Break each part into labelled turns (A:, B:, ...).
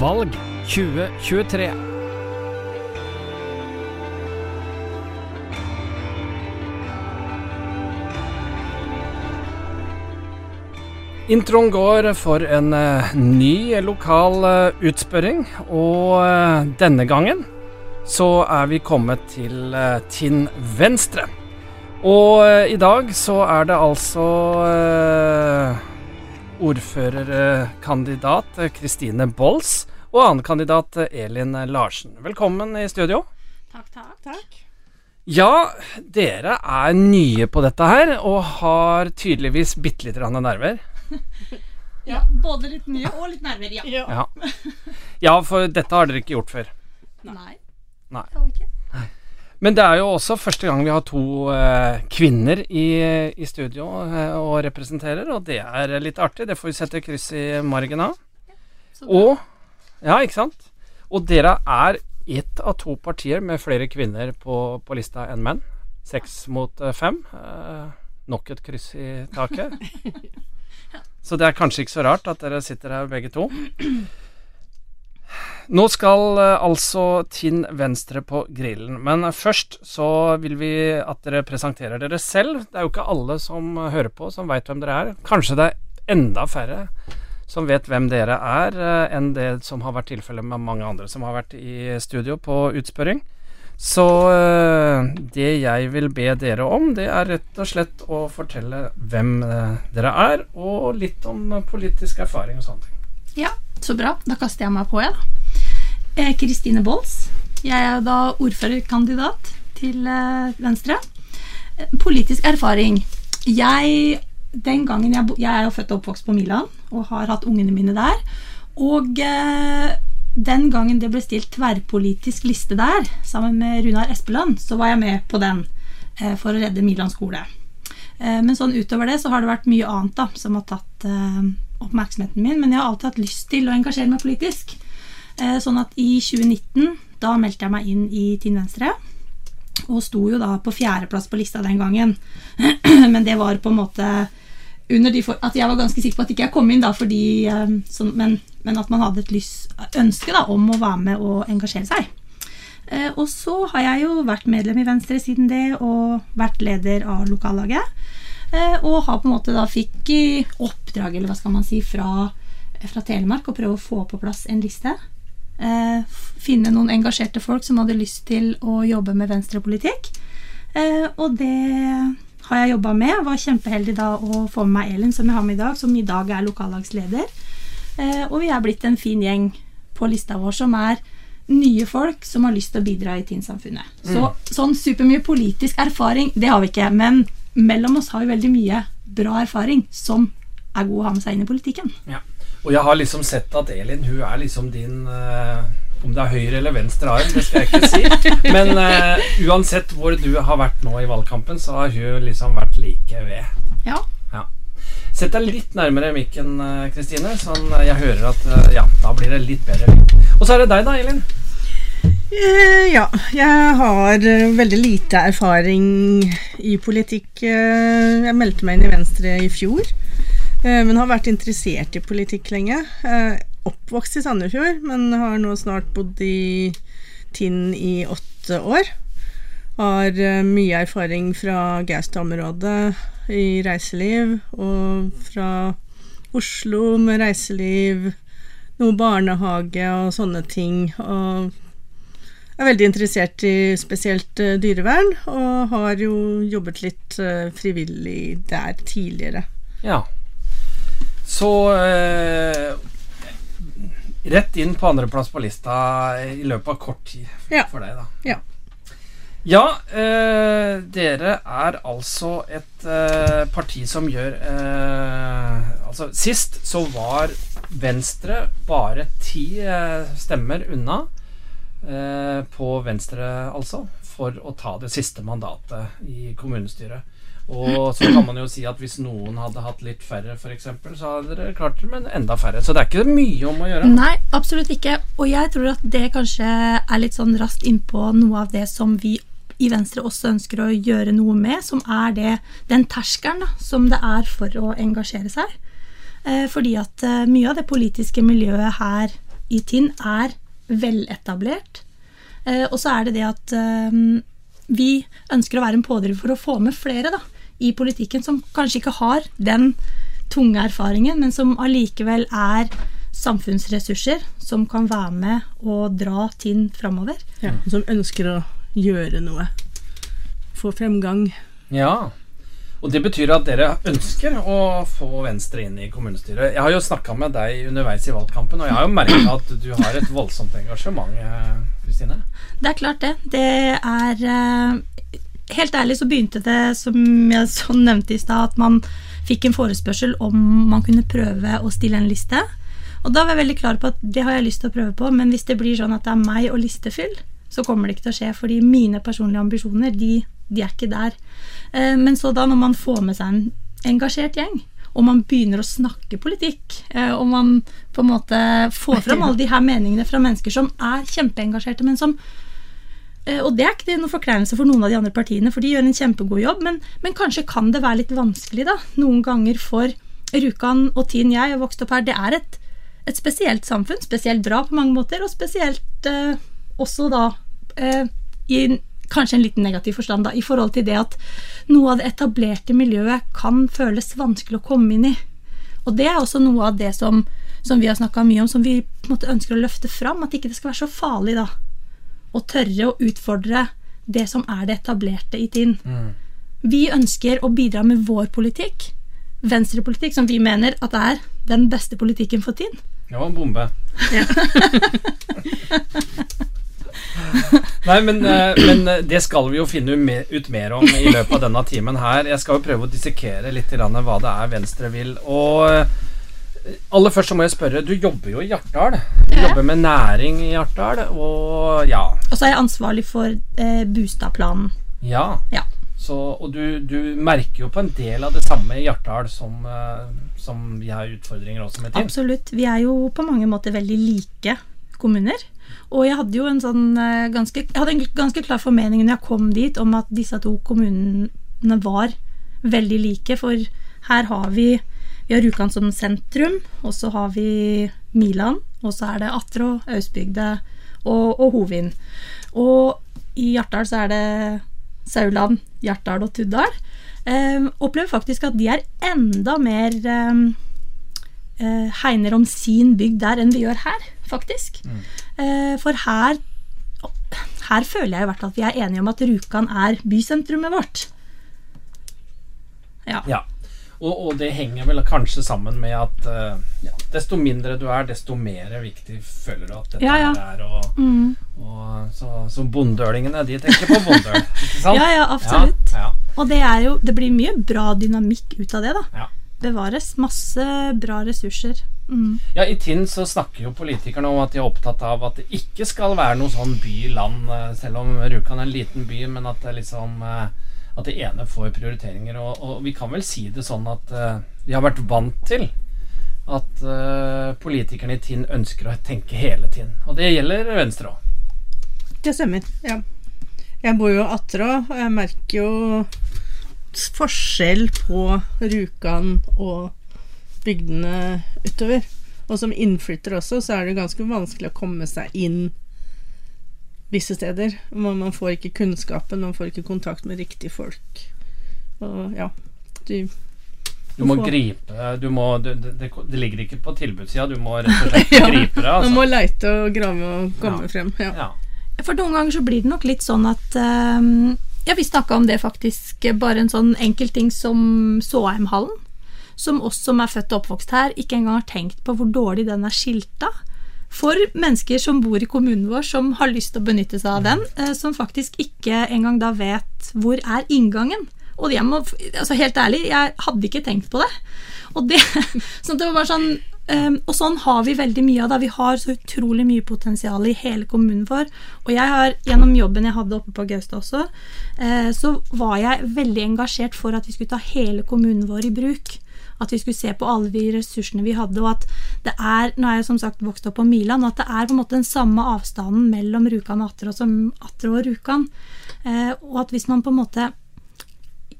A: Valg 2023. Introen går for en eh, ny lokal eh, utspørring, og eh, denne gangen så er vi kommet til Tinn Venstre. Og i dag så er det altså ordførerkandidat Kristine Bolls og annen kandidat Elin Larsen. Velkommen i studio.
B: Takk, takk. takk.
A: Ja, dere er nye på dette her, og har tydeligvis bitte lite grann nerver.
B: Ja, både litt nye og litt nerver, ja.
A: Ja. ja, for dette har dere ikke gjort før.
B: Nei.
A: Nei.
B: Det har vi ikke.
A: Men det er jo også første gang vi har to eh, kvinner i, i studio eh, og representerer, og det er litt artig. Det får vi sette kryss i margen av.
B: Ja.
A: Og Ja, ikke sant? Og dere er ett av to partier med flere kvinner på, på lista enn menn. Seks mot eh, fem. Eh, nok et kryss i taket. Så det er kanskje ikke så rart at dere sitter her begge to. Nå skal eh, altså Tinn Venstre på grillen, men først så vil vi at dere presenterer dere selv. Det er jo ikke alle som hører på som veit hvem dere er. Kanskje det er enda færre som vet hvem dere er, eh, enn det som har vært tilfellet med mange andre som har vært i studio på utspørring. Så eh, det jeg vil be dere om, det er rett og slett å fortelle hvem dere er, og litt om politisk erfaring og sånne ting.
B: Ja, så bra. Da kaster jeg meg på, jeg. Eh, Kristine Bolls. Jeg er da ordførerkandidat til eh, Venstre. Eh, politisk erfaring. Jeg den gangen jeg, jeg er jo født og oppvokst på Milan og har hatt ungene mine der. Og eh, den gangen det ble stilt tverrpolitisk liste der, sammen med Runar Espeland, så var jeg med på den eh, for å redde Milan skole. Eh, men sånn utover det så har det vært mye annet da, som har tatt oppmerksomheten min. Men jeg har alltid hatt lyst til å engasjere meg politisk. Eh, sånn at i 2019, da meldte jeg meg inn i Tinn Venstre. Og sto jo da på fjerdeplass på lista den gangen. men det var på en måte under de for, At jeg var ganske sikker på at ikke jeg kom inn da fordi eh, sånn, men, men at man hadde et lyst, ønske da om å være med og engasjere seg. Eh, og så har jeg jo vært medlem i Venstre siden det, og vært leder av lokallaget. Eh, og har på en måte da fikk i oppdrag, eller hva skal man si, fra, fra Telemark å prøve å få på plass en liste. Eh, finne noen engasjerte folk som hadde lyst til å jobbe med venstrepolitikk. Eh, og det har jeg jobba med. Var kjempeheldig da å få med meg Elin, som jeg har med i dag, som i dag er lokallagsleder. Eh, og vi er blitt en fin gjeng på lista vår som er nye folk som har lyst til å bidra i Tinn-samfunnet. Så sånn supermye politisk erfaring, det har vi ikke. Men mellom oss har vi veldig mye bra erfaring som er god å ha med seg inn i politikken.
A: Ja. Og jeg har liksom sett at Elin, hun er liksom din uh, Om det er høyre eller venstre arm, det skal jeg ikke si. Men uh, uansett hvor du har vært nå i valgkampen, så har hun liksom vært like ved.
B: Ja.
A: Sett deg litt nærmere mikken, eh, Kristine, sånn jeg hører at uh, Ja, da blir det litt bedre. Og så er det deg, da, Elin.
C: Eh, ja, jeg har eh, veldig lite erfaring i politikk. Eh, jeg meldte meg inn i Venstre i fjor, men har vært interessert i politikk lenge. Oppvokst i Sandefjord, men har nå snart bodd i Tinn i åtte år. Har mye erfaring fra Gaustad-området i reiseliv, og fra Oslo med reiseliv, noe barnehage og sånne ting. Og er veldig interessert i spesielt eh, dyrevern, og har jo jobbet litt eh, frivillig der tidligere.
A: Ja. Så eh, Rett inn på andreplass på lista i løpet av kort tid
C: Ja.
A: for deg, da.
C: Ja.
A: Ja, eh, dere er altså et eh, parti som gjør eh, Altså, sist så var Venstre bare ti stemmer unna på Venstre, altså, for å ta det siste mandatet i kommunestyret. Og så kan man jo si at hvis noen hadde hatt litt færre, f.eks., så hadde dere klart det men enda færre. Så det er ikke mye om å gjøre.
B: Nei, absolutt ikke. Og jeg tror at det kanskje er litt sånn raskt innpå noe av det som vi i Venstre også ønsker å gjøre noe med, som er det, den terskelen som det er for å engasjere seg. Eh, fordi at eh, mye av det politiske miljøet her i Tinn er veletablert. Eh, og så er det det at eh, vi ønsker å være en pådriver for å få med flere da, i politikken som kanskje ikke har den tunge erfaringen, men som allikevel er samfunnsressurser som kan være med og dra Tinn framover.
C: Ja, som ønsker å gjøre noe. Få fremgang.
A: Ja. Og det betyr at dere ønsker å få Venstre inn i kommunestyret. Jeg har jo snakka med deg underveis i valgkampen, og jeg har jo merka at du har et voldsomt engasjement, eh, Kristine.
B: Det er klart, det. Det er eh, Helt ærlig så begynte det, som jeg så nevnte i stad, at man fikk en forespørsel om man kunne prøve å stille en liste. Og da var jeg veldig klar på at det har jeg lyst til å prøve på, men hvis det blir sånn at det er meg og listefyll, så kommer det ikke til å skje, fordi mine personlige ambisjoner, de, de er ikke der. Eh, men så da, når man får med seg en engasjert gjeng, og man begynner å snakke politikk, eh, og man på en måte får fram alle de her meningene fra mennesker som er kjempeengasjerte, men som eh, og det er ikke noen forkleinelse for noen av de andre partiene, for de gjør en kjempegod jobb, men, men kanskje kan det være litt vanskelig da, noen ganger for Rjukan og Tinn jeg har vokst opp her. Det er et, et spesielt samfunn, spesielt bra på mange måter, og spesielt eh, også da eh, i kanskje en liten negativ forstand, da, i forhold til det at noe av det etablerte miljøet kan føles vanskelig å komme inn i. Og det er også noe av det som, som vi har snakka mye om, som vi på en måte ønsker å løfte fram. At ikke det skal være så farlig da, å tørre å utfordre det som er det etablerte i Tinn.
A: Mm.
B: Vi ønsker å bidra med vår politikk, venstrepolitikk, som vi mener at er den beste politikken for Tinn.
A: Det var en bombe. Nei, men, eh, men eh, det skal vi jo finne ut mer om i løpet av denne timen her. Jeg skal jo prøve å dissekere litt hva det er Venstre vil. Og eh, aller først så må jeg spørre, du jobber jo i Hjartdal. Du
B: Ja.
A: jobber med næring i Hjartdal, og ja.
B: Og så er jeg ansvarlig for eh, Bustadplanen.
A: Ja.
B: Ja.
A: Så, og du, du merker jo på en del av det samme i Hjartdal som, som vi har utfordringer også med Team.
B: Absolutt. Vi er jo på mange måter veldig like kommuner. Og jeg hadde jo en sånn eh, ganske, jeg hadde en ganske klar formening når jeg kom dit om at disse to kommunene var veldig like. For her har vi vi har Rjukan som sentrum, og så har vi Milan, og så er det Atrå, Austbygde og, og Hovin. Og i Hjartdal så er det Sauland, Hjartdal og Tuddal. Eh, opplever faktisk at de er enda mer eh, hegner om sin bygd der enn vi gjør her, faktisk. Eh, for her her føler jeg i hvert fall at vi er enige om at Rjukan er bysentrumet vårt. Ja.
A: Ja. Og, og det henger vel kanskje sammen med at uh, ja, desto mindre du er, desto mer viktig føler du at dette
B: Ja,
A: er. Og,
B: Mm.
A: og så, så bondeølingene, de tenker på bondeøl, ikke sant?
B: Ja, ja, absolutt.
A: Ja,
B: Og det er jo Det blir mye bra dynamikk ut av det, da. Bevares. Masse bra ressurser. Mm.
A: Ja, I Tinn så snakker jo politikerne om at de er opptatt av at det ikke skal være noe sånn by-land, eh, selv om Rjukan er en liten by, men at det liksom eh, at det ene får prioriteringer. Og, og vi kan vel si det sånn at uh, vi har vært vant til at uh, politikerne i Tinn ønsker å tenke hele Tinn. Og det gjelder Venstre òg.
C: Det stemmer. Ja. Jeg bor jo i Atra, og jeg merker jo forskjell på Rjukan og bygdene utover. Og som innflytter også, så er det ganske vanskelig å komme seg inn visse steder. Man, man får ikke kunnskapen, man får ikke kontakt med riktige folk. Og ja, du
A: Du må gripe du må, det, det, det ligger ikke på tilbudssida, du må rett og slett
C: Ja,
A: gripe det.
C: Man
A: Altså.
C: må leite og grave og komme
A: Ja.
C: frem. Ja.
A: Ja.
B: For noen ganger så blir det nok litt sånn at ehm, Ja, vi snakka om det faktisk, bare en sånn enkel ting som Såheimhallen. Som oss som er født og oppvokst her, ikke engang har tenkt på hvor dårlig den er skilta. For mennesker som bor i kommunen vår, som har lyst til å benytte seg av den, eh, som faktisk ikke engang da vet hvor er inngangen. Og må, altså helt ærlig, jeg hadde ikke tenkt på det. Og det, sånn at det var bare sånn Um, og sånn har vi veldig mye av det. Vi har så utrolig mye potensial i hele kommunen vår. Og jeg har, gjennom jobben jeg hadde oppe på Gaustad også, uh, så var jeg veldig engasjert for at vi skulle ta hele kommunen vår i bruk. At vi skulle se på alle de ressursene vi hadde, og at det er Nå er jeg som sagt vokst opp på Milan, og at det er på en måte den samme avstanden mellom Rjukan og Atre og som Atre og Rjukan. Uh, og at hvis man på en måte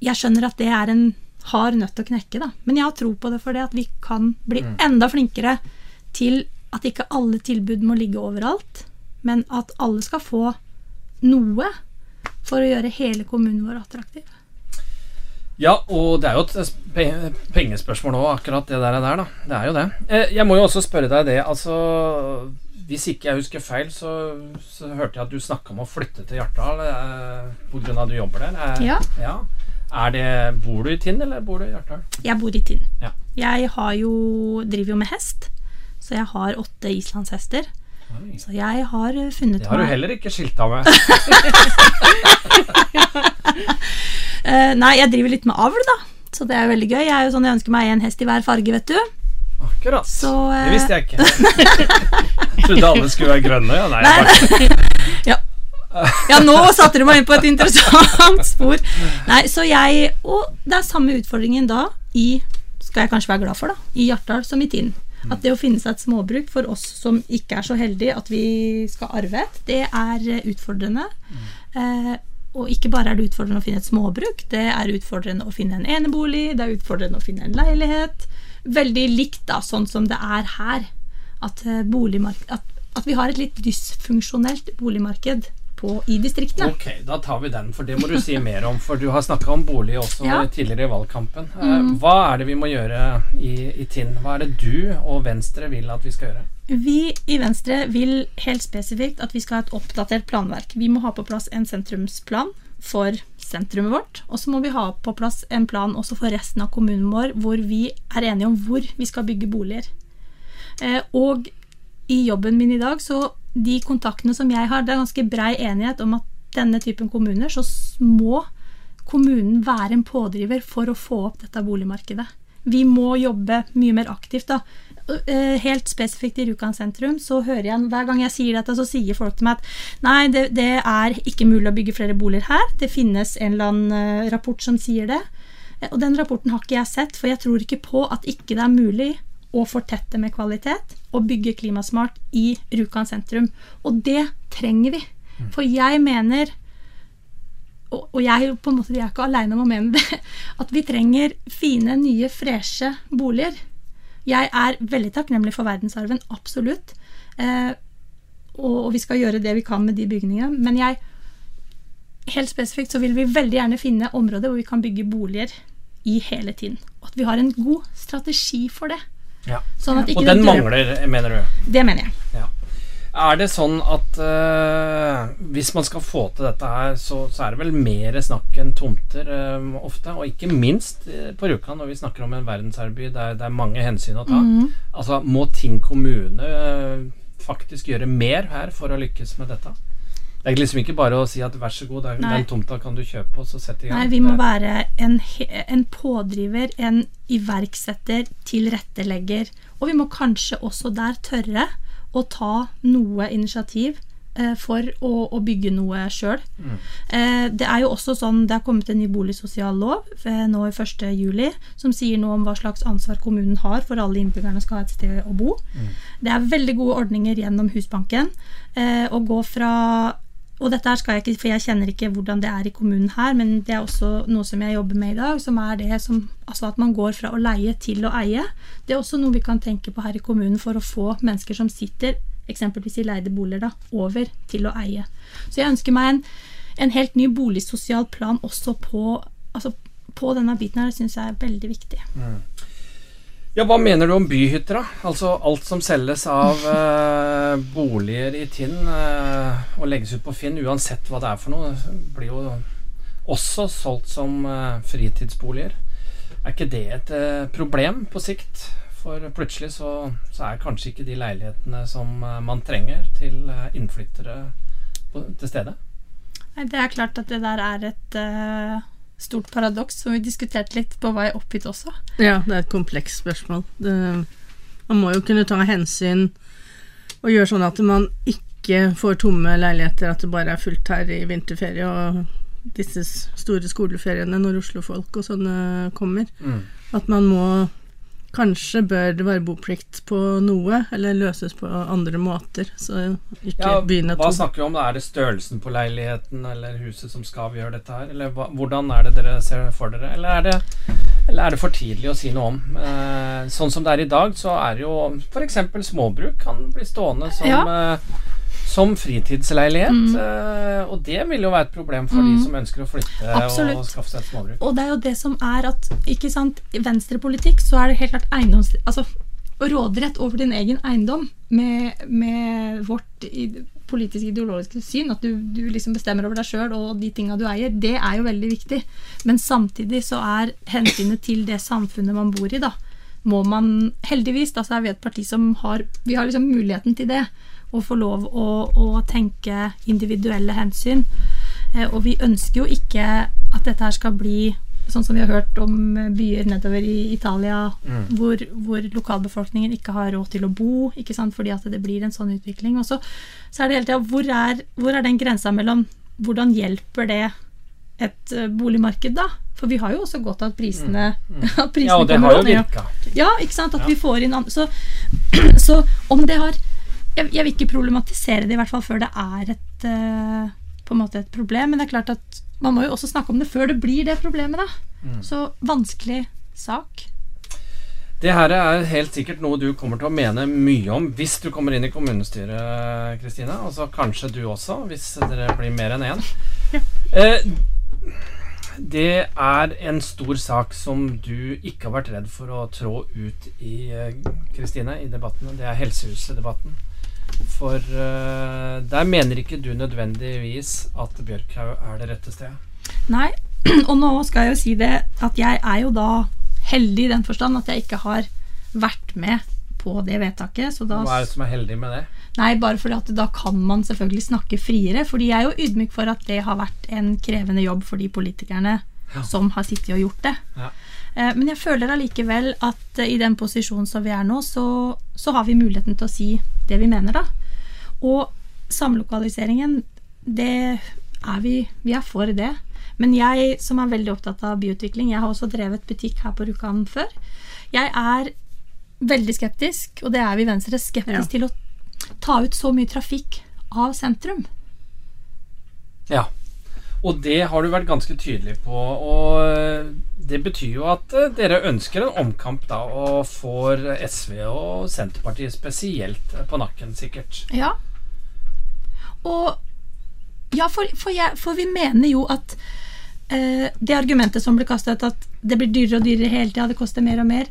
B: Jeg skjønner at det er en hard til å knekke, da. Men jeg har tro på det for det at vi kan bli enda flinkere til at ikke alle tilbud må ligge overalt, men at alle skal få noe for å gjøre hele kommunen vår attraktiv.
A: Ja, og det er jo et pengespørsmål òg, akkurat det der, der, da. Det er jo det. Eh, Jeg må jo også spørre deg det, altså Hvis ikke jeg husker feil, så, så hørte jeg at du snakka om å flytte til Hjartdal eh, pga. at du jobber der. Eh,
B: Ja.
A: ja. Er det, bor du i Tinn, eller bor du i Hjartdal?
B: Jeg bor i Tinn.
A: Ja.
B: Jeg har jo, driver jo med hest, så jeg har åtte islandshester.
A: Oi.
B: Så jeg har funnet
A: Det har du heller ikke skilta med.
B: uh, Nei, jeg driver litt med avl, da. Så det er veldig gøy. Jeg er jo sånn, jeg ønsker meg en hest i hver farge, vet du.
A: Akkurat.
B: Så, uh...
A: Det visste jeg ikke. Jeg trodde alle skulle være grønne. Ja, nei,
B: Nei, ja. nå satte du meg inn på et interessant spor. Nei, så jeg Og det er samme utfordringen da i Skal jeg kanskje være glad for, da. I Hjartdal som i Tinn. At det å finne seg et småbruk for oss som ikke er så heldige at vi skal arve et, det er utfordrende. Eh, og ikke bare er det utfordrende å finne et småbruk, det er utfordrende å finne en enebolig, det er utfordrende å finne en leilighet. Veldig likt da, sånn som det er her. At, eh, at, at vi har et litt dysfunksjonelt boligmarked på, i distriktene.
A: Ok, da tar vi den, for det må du si mer om. For du har snakka om bolig også
B: Ja.
A: tidligere i valgkampen. Eh,
B: Mm.
A: Hva er det vi må gjøre i, i Tinn? Hva er det du og Venstre vil at vi skal gjøre?
B: Vi i Venstre vil helt spesifikt at vi skal ha et oppdatert planverk. Vi må ha på plass en sentrumsplan for sentrumet vårt. Og så må vi ha på plass en plan også for resten av kommunen vår, hvor vi er enige om hvor vi skal bygge boliger. Eh, og i jobben min i dag, så de kontaktene som jeg har, det er ganske brei enighet om at denne typen kommuner, så må kommunen være en pådriver for å få opp dette boligmarkedet. Vi må jobbe mye mer aktivt. da. Eh, Helt spesifikt i Rjukan sentrum så hører jeg hver gang jeg sier dette, så sier folk til meg at nei, det, det er ikke mulig å bygge flere boliger her. Det finnes en eller annen eh, rapport som sier det. Eh, Og den rapporten har ikke jeg sett, for jeg tror ikke på at ikke det er mulig å fortette med kvalitet og bygge klimasmart i Rjukan sentrum. Og det trenger vi. For jeg mener og, og jeg på en måte, jeg er ikke aleine om å mene det, at vi trenger fine, nye, freshe boliger. Jeg er veldig takknemlig for verdensarven, absolutt. Eh, og, og vi skal gjøre det vi kan med de bygningene. Men jeg, helt spesifikt så vil vi veldig gjerne finne områder hvor vi kan bygge boliger i hele tiden. Og at vi har en god strategi for det.
A: Ja.
B: Sånn at ikke
A: Og den
B: dør-
A: mangler, mener du?
B: Det mener jeg.
A: Ja. Er det sånn at uh, hvis man skal få til dette her, så, så er det vel mer snakk enn tomter uh, ofte? Og ikke minst eh, på Rjukan, når vi snakker om en verdensarvby der det er mange hensyn å ta.
B: Mm.
A: Altså, må Ting kommune uh, faktisk gjøre mer her for å lykkes med dette? Det er liksom ikke bare å si at vær så god, den,
B: Nei.
A: tomta kan du kjøpe, og så sette i gang.
B: Nei, vi må være en, en pådriver, en iverksetter, tilrettelegger. Og vi må kanskje også der tørre å ta noe initiativ eh, for å, å bygge noe sjøl.
A: Mm.
B: Eh, det er jo også sånn, det har kommet en ny boligsosial lov eh, nå i 1. juli, som sier noe om hva slags ansvar kommunen har for alle innbyggerne skal ha et sted å bo. Det er veldig gode ordninger gjennom Husbanken. Eh, å gå fra og dette her skal jeg ikke, for jeg kjenner ikke hvordan det er i kommunen her, men det er også noe som jeg jobber med i dag, som er det som Altså at man går fra å leie til å eie. Det er også noe vi kan tenke på her i kommunen for å få mennesker som sitter eksempelvis i leide boliger, da, over til å eie. Så jeg ønsker meg en, en helt ny boligsosial plan også på, altså på denne biten her. Det syns jeg er veldig viktig.
A: Ja, Hva mener du om byhytter, da? Altså alt som selges av eh, boliger i Tinn eh, og legges ut på Finn, uansett hva det er for noe, blir jo også solgt som eh, fritidsboliger. Er ikke det et eh, problem på sikt? For plutselig så, så er kanskje ikke de leilighetene som eh, man trenger til eh, innflyttere på, til stede.
B: Nei, Det er klart at det der er et stort paradoks som vi diskuterte litt på vei opp hit også.
C: Ja, det er et komplekst spørsmål. Det, man må jo kunne ta hensyn og gjøre sånn at man ikke får tomme leiligheter, at det bare er fullt her i vinterferie og disse store skoleferiene når Oslo-folk og sånne kommer.
A: Mm.
C: At man må kanskje bør det være boplikt på noe, eller løses på andre måter. Så ikke
A: Ja,
C: begynne
A: hva snakker vi om? Er det størrelsen på leiligheten eller huset som skal avgjøre dette her? Eller hva, hvordan er det dere ser for dere? Eller er det, eller er det for tidlig å si noe om? Eh, sånn som det er i dag, så er det jo f.eks. småbruk kan bli stående som, eh, som fritidsleilighet.
B: Mm.
A: Eh, og det vil jo være et problem for de som ønsker å flytte
B: Absolutt.
A: og skaffe seg et småbruk.
B: Og det er jo det som er at ikke sant, i venstrepolitikk så er det helt klart eiendoms... Altså råderett over din egen eiendom med, med vårt politiske ideologiske syn, at du, du liksom bestemmer over deg sjøl og de tinga du eier, det er jo veldig viktig. Men samtidig så er hensynet til det samfunnet man bor i, da, må man heldigvis, da så er vi et parti som har Vi har liksom muligheten til det. Å få lov å, å tenke individuelle hensyn. Eh, Og vi ønsker jo ikke at dette her skal bli sånn som vi har hørt om byer nedover i Italia, hvor, hvor lokalbefolkningen ikke har råd til å bo, ikke sant, fordi at det blir en sånn utvikling. Og så, så er det hele tida hvor, hvor er den grensa mellom hvordan hjelper det et eh, boligmarked, da? For vi har jo også godt av at prisene, at prisene
A: Ja, og det har jo virka.
B: Ja, ikke sant? At
A: Ja.
B: vi får inn andre så, så om det har jeg, jeg vil ikke problematisere det, i hvert fall før det er et eh, på en måte et problem. Men det er klart at man må jo også snakke om det før det blir det problemet, da.
A: Mm.
B: Så vanskelig sak.
A: Det her er helt sikkert noe du kommer til å mene mye om hvis du kommer inn i kommunestyret, Kristine. Og så kanskje du også, hvis dere blir mer enn én. Eh, det er en stor sak som du ikke har vært redd for å trå ut i, eh, Kristine, i debattene. Det er Helsehuset-debatten. For uh, der mener ikke du nødvendigvis at Bjørkhaug er det rette stedet.
B: Nei, og nå skal jeg jo si det at jeg er jo da heldig i den forstand at jeg ikke har vært med på det vedtaket. Så da
A: Hva er det som er heldig med det?
B: Nei, bare fordi at da kan man selvfølgelig snakke friere. Fordi jeg er jo ydmyk for at det har vært en krevende jobb for de politikerne
A: Ja.
B: som har sittet og gjort det.
A: Ja.
B: Eh, Men jeg føler allikevel at eh, i den posisjonen som vi er nå, så, så har vi muligheten til å si det vi mener, da. Og samlokaliseringen, det er vi Vi er for det. Men jeg som er veldig opptatt av byutvikling, jeg har også drevet butikk her på Rjukan før. Jeg er veldig skeptisk, og det er vi i Venstre, skeptisk
C: Ja.
B: til å ta ut så mye trafikk av sentrum.
A: Ja. Og det har du vært ganske tydelig på. Og eh, det betyr jo at eh, dere ønsker en omkamp da, og får SV og Senterpartiet spesielt eh, på nakken, sikkert.
B: Ja. Og Ja, for, for, jeg, for vi mener jo at eh, det argumentet som ble kasta ut, at det blir dyrere og dyrere hele tida, det koster mer og mer,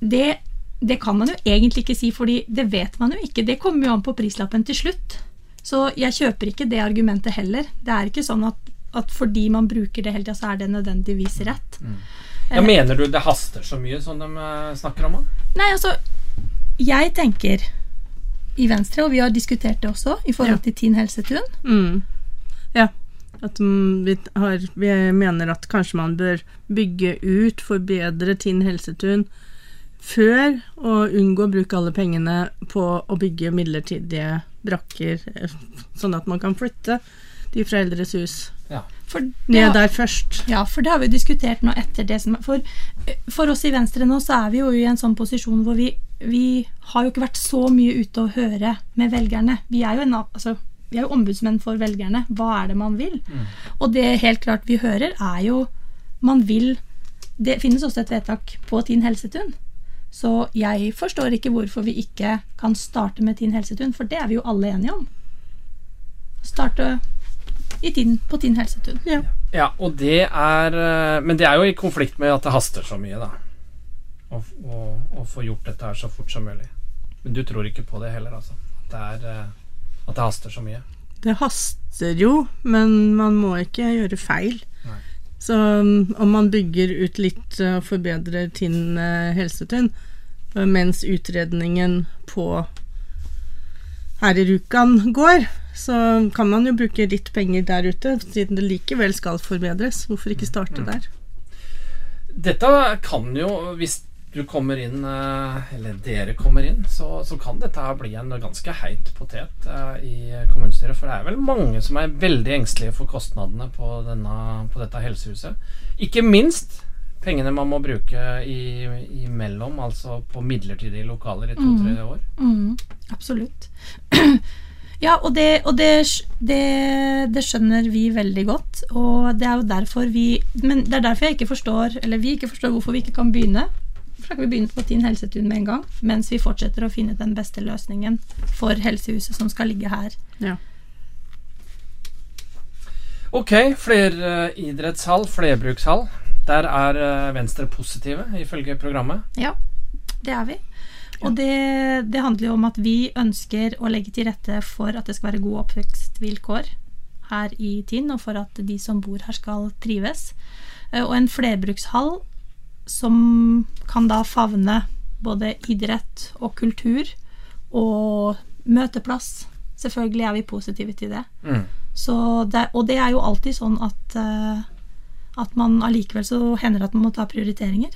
B: det, det kan man jo egentlig ikke si, fordi det vet man jo ikke. Det kommer jo an på prislappen til slutt. Så jeg kjøper ikke det argumentet heller. Det er ikke sånn at, at fordi man bruker det hele tida, så er det nødvendigvis rett.
A: Ja, mener du det haster så mye som de eh, snakker om?
B: Nei, altså Jeg tenker i Venstre, og vi har diskutert det også, i forhold
C: Ja.
B: til Tinn helsetun.
C: Mm. Ja. At mm, vi, har, vi mener at kanskje man bør bygge ut, forbedre Tinn helsetun før, og unngå å bruke alle pengene på å bygge midlertidige brakker, eh, sånn at man kan flytte de fra eldres hus
B: For det,
C: ned der først.
B: Ja, for det har vi diskutert nå etter det som For, for oss i Venstre nå så er vi jo i en sånn posisjon hvor vi, vi har jo ikke vært så mye ute og høre med velgerne. Vi er jo, en, altså, vi er jo ombudsmenn for velgerne. Hva er det man vil? Og det helt klart vi hører, er jo Man vil Det finnes også et vedtak på Tinn helsetun. Så jeg forstår ikke hvorfor vi ikke kan starte med Tinn helsetun, for det er vi jo alle enige om. Starte i Tinn, på Tinn helsetun.
C: Ja.
A: Ja, og det er eh, Men det er jo i konflikt med at det haster så mye, da. Å å- å få gjort dette her så fort som mulig. Men du tror ikke på det heller, altså? At det, er, eh, at det haster så mye?
C: Det haster jo, men man må ikke gjøre feil.
A: Nei.
C: Så um, om man bygger ut litt og forbedrer Tinn helsetun, mens utredningen på her i Rjukan går, så kan man jo bruke litt penger der ute, siden det likevel skal forbedres. Hvorfor ikke starte
A: Mm.
C: der?
A: Dette kan jo, hvis du kommer inn, eh, eller dere kommer inn, så, så kan dette bli en ganske heit potet eh, i kommunestyret. For det er vel mange som er veldig engstelige for kostnadene på, denne, på dette helsehuset. Ikke minst pengene man må bruke i, imellom, altså på midlertidige lokaler i to-tre år.
B: Mm, absolutt. ja, og, det, og det, det, det skjønner vi veldig godt. Og det er jo derfor vi Men det er derfor jeg ikke forstår, eller vi ikke forstår hvorfor vi ikke kan begynne. Hvorfor kan vi begynne på Tinn helsetun med en gang, mens vi fortsetter å finne den beste løsningen for helsehuset som skal ligge her.
C: Ja.
A: Ok, fleridrettshall, flerbrukshall. Der er eh, Venstre positive, ifølge programmet.
B: Ja, det er vi. Og det, det, handler jo om at vi ønsker å legge til rette for at det skal være gode oppvekstvilkår her i Tinn, og for at de som bor her, skal trives. Eh, og en flerbrukshall som kan da favne både idrett og kultur og møteplass. Selvfølgelig er vi positive til det.
A: Mm.
B: det og det er jo alltid sånn at uh, at man allikevel så hender at man må ta prioriteringer.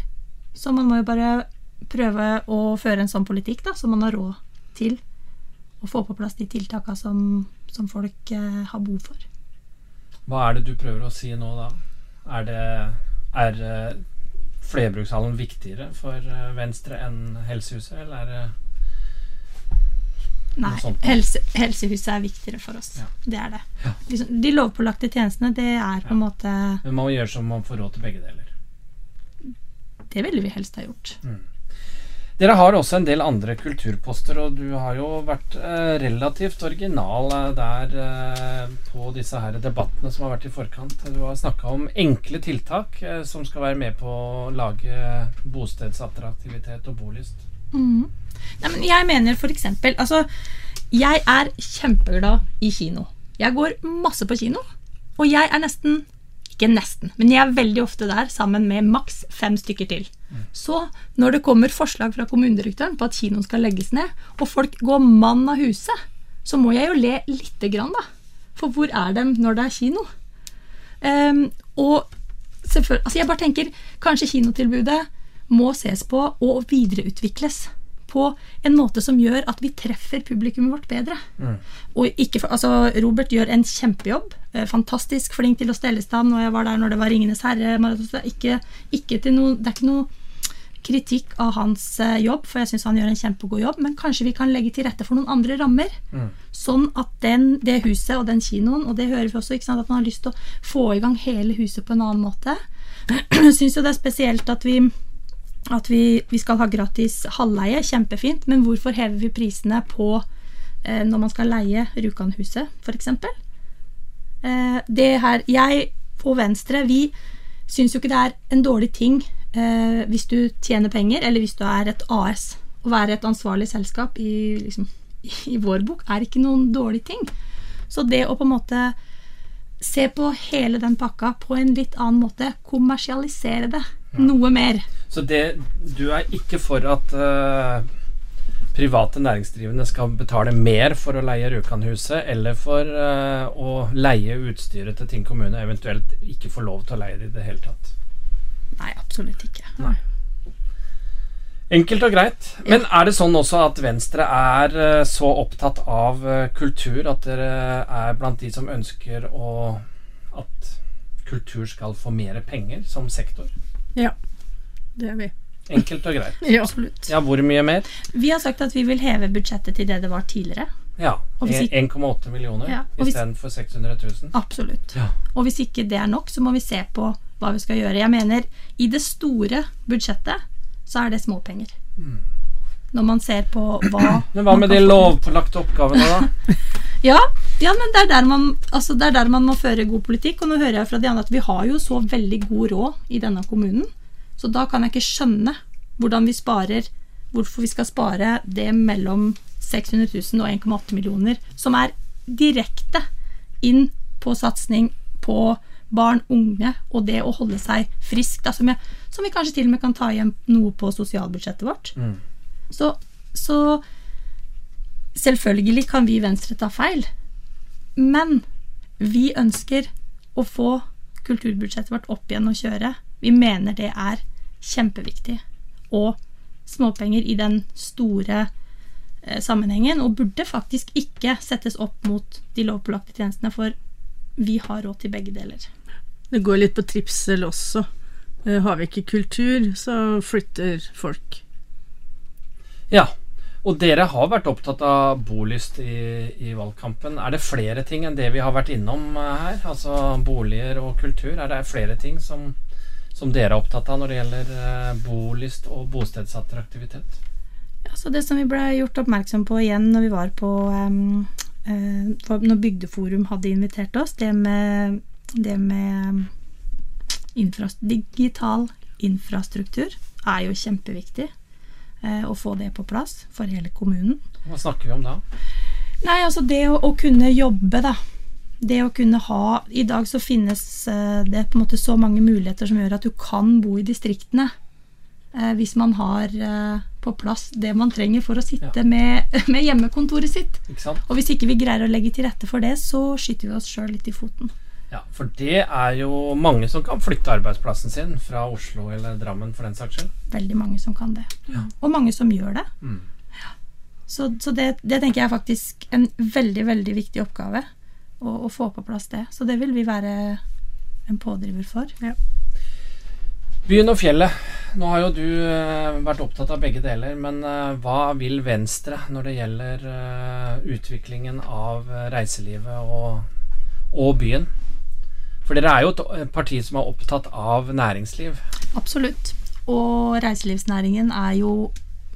B: Så man må jo bare prøve å føre en sånn politikk da, som man har råd til. Og få på plass de tiltakene som, som folk eh, har behov for.
A: Hva er det du prøver å si nå, da? Er det er eh, flerbrukshallen viktigere for eh, Venstre enn Helsehuset, eller er det
B: Nei, helse, helsehuset er viktigere for oss. Ja. Det er det. Ja. Liksom, de lovpålagte tjenestene, det er på en ja. måte
A: Men man må gjøre som man får råd til begge deler.
B: Det ville vi helst ha gjort.
A: Mm. Dere har også en del andre kulturposter, og du har jo vært eh, relativt original eh, der eh, på disse her debattene som har vært i forkant. Du har snakka om enkle tiltak eh, som skal være med på å lage bostedsattraktivitet og bolyst.
B: Mm. Nei, men jeg mener eksempel Altså, jeg er kjempeglad i kino. Jeg går masse på kino, og jeg er nesten Ikke nesten, men jeg er veldig ofte der sammen med maks fem stykker til. Så når det kommer forslag fra kommunedirektøren på at kinoen skal legges ned, og folk går mann av huset, så må jeg jo le lite grann, da. For hvor er de når det er kino? Um, og altså jeg bare tenker kanskje kinotilbudet må ses på og videreutvikles på en måte som gjør at vi treffer publikummet vårt bedre.
A: Mm.
B: Og ikke, altså, Robert gjør en kjempejobb. Eh, fantastisk flink til å stelle i stand. Og jeg var der når det var 'Ringenes herre'. Ikke, ikke noe, det er ikke noe kritikk av hans eh, jobb, for jeg syns han gjør en kjempegod jobb, men kanskje vi kan legge til rette for noen andre rammer.
A: Mm.
B: Sånn at den, det huset og den kinoen, og det hører vi også, sant, at man har lyst til å få i gang hele huset på en annen måte. Jeg syns jo det er spesielt at vi at vi, vi, skal ha gratis halvleie, kjempefint, men hvorfor hever vi prisene på eh, når man skal leie Rjukanhuset, f.eks.? Eh, det her Jeg og Venstre, vi syns jo ikke det er en dårlig ting eh, hvis du tjener penger, eller hvis du er et AS. Å være et ansvarlig selskap i, liksom, i vår bok er ikke noen dårlig ting. Så det å på en måte se på hele den pakka på en litt annen måte, kommersialisere det noe mer.
A: Så det, du er ikke for at uh, private næringsdrivende skal betale mer for å leie Rjukanhuset, eller for uh, å leie utstyret til Tinn kommune, eventuelt ikke få lov til å leie det i det hele tatt?
B: Nei, absolutt ikke.
A: Nei. Enkelt og greit. Men er det sånn også at Venstre er uh, så opptatt av kultur at dere er blant de som ønsker å, at kultur skal få mer penger som sektor?
C: Ja, det er vi.
A: Enkelt og greit.
C: ja.
B: Absolutt.
A: Ja, Hvor mye mer?
B: Vi har sagt at vi vil heve budsjettet til det det var tidligere.
A: Ja. 1,8 millioner ja. istedenfor 600 000.
B: Absolutt.
A: Ja.
B: Og hvis ikke det er nok, så må vi se på hva vi skal gjøre. Jeg mener, i det store budsjettet så er det småpenger.
A: Mm.
B: Når man ser på hva
A: Men hva med de lovpålagte oppgavene, da?
B: ja, ja, men det er, man, altså det er, der man, må føre god politikk. Og nå hører jeg fra de andre at vi har jo så veldig god råd i denne kommunen. Så da kan jeg ikke skjønne hvordan vi sparer Hvorfor vi skal spare det mellom 600 000 og 1,8 millioner, som er direkte inn på satsing på barn, unge og det å holde seg frisk. Da, som, jeg, som, vi kanskje til og med kan ta igjen noe på sosialbudsjettet vårt.
A: Mm.
B: Så, så selvfølgelig kan vi i Venstre ta feil. Men vi ønsker å få kulturbudsjettet vårt opp igjen og kjøre. Vi mener det er kjempeviktig. Og småpenger i den store eh, sammenhengen, og burde faktisk ikke settes opp mot de lovpålagte tjenestene, for vi har råd til begge deler.
C: Det går litt på tripsel også. Eh, Har vi ikke kultur, så flytter folk.
A: Ja. Og dere har vært opptatt av bolyst i, i valgkampen. Er det flere ting enn det vi har vært innom eh, her? Altså boliger og kultur. Er det flere ting som, som dere er opptatt av når det gjelder eh, bolyst og bostedsattraktivitet?
B: Altså det som vi ble gjort oppmerksom på igjen når vi var på um, uh, Når Bygdeforum hadde invitert oss, det med, det med infras digital infrastruktur er jo kjempeviktig. Eh, å få det på plass for hele kommunen.
A: Hva snakker vi om da?
B: Nei, altså det å, å kunne jobbe, da. Det å kunne ha I dag så finnes eh, det på en måte så mange muligheter som gjør at du kan bo i distriktene. Eh, hvis man har på plass det man trenger for å sitte
A: Ja.
B: med, med hjemmekontoret sitt. Og hvis ikke vi greier å legge til rette for det, så skyter vi oss sjøl litt i foten.
A: Ja, For det er jo mange som kan flytte arbeidsplassen sin fra Oslo eller Drammen for den saks skyld.
B: Veldig mange som kan det.
A: Ja.
B: Og mange som gjør det.
A: Mm.
B: Så, så det, det tenker jeg er faktisk en veldig, veldig viktig oppgave. Å, å få på plass det. Så det vil vi være en pådriver for.
A: Byen og fjellet. Nå har jo du eh, vært opptatt av begge deler, men eh, hva vil Venstre når det gjelder eh, utviklingen av reiselivet og, og byen? For dere er jo et et parti som er opptatt av næringsliv.
B: Absolutt. Og reiselivsnæringen er jo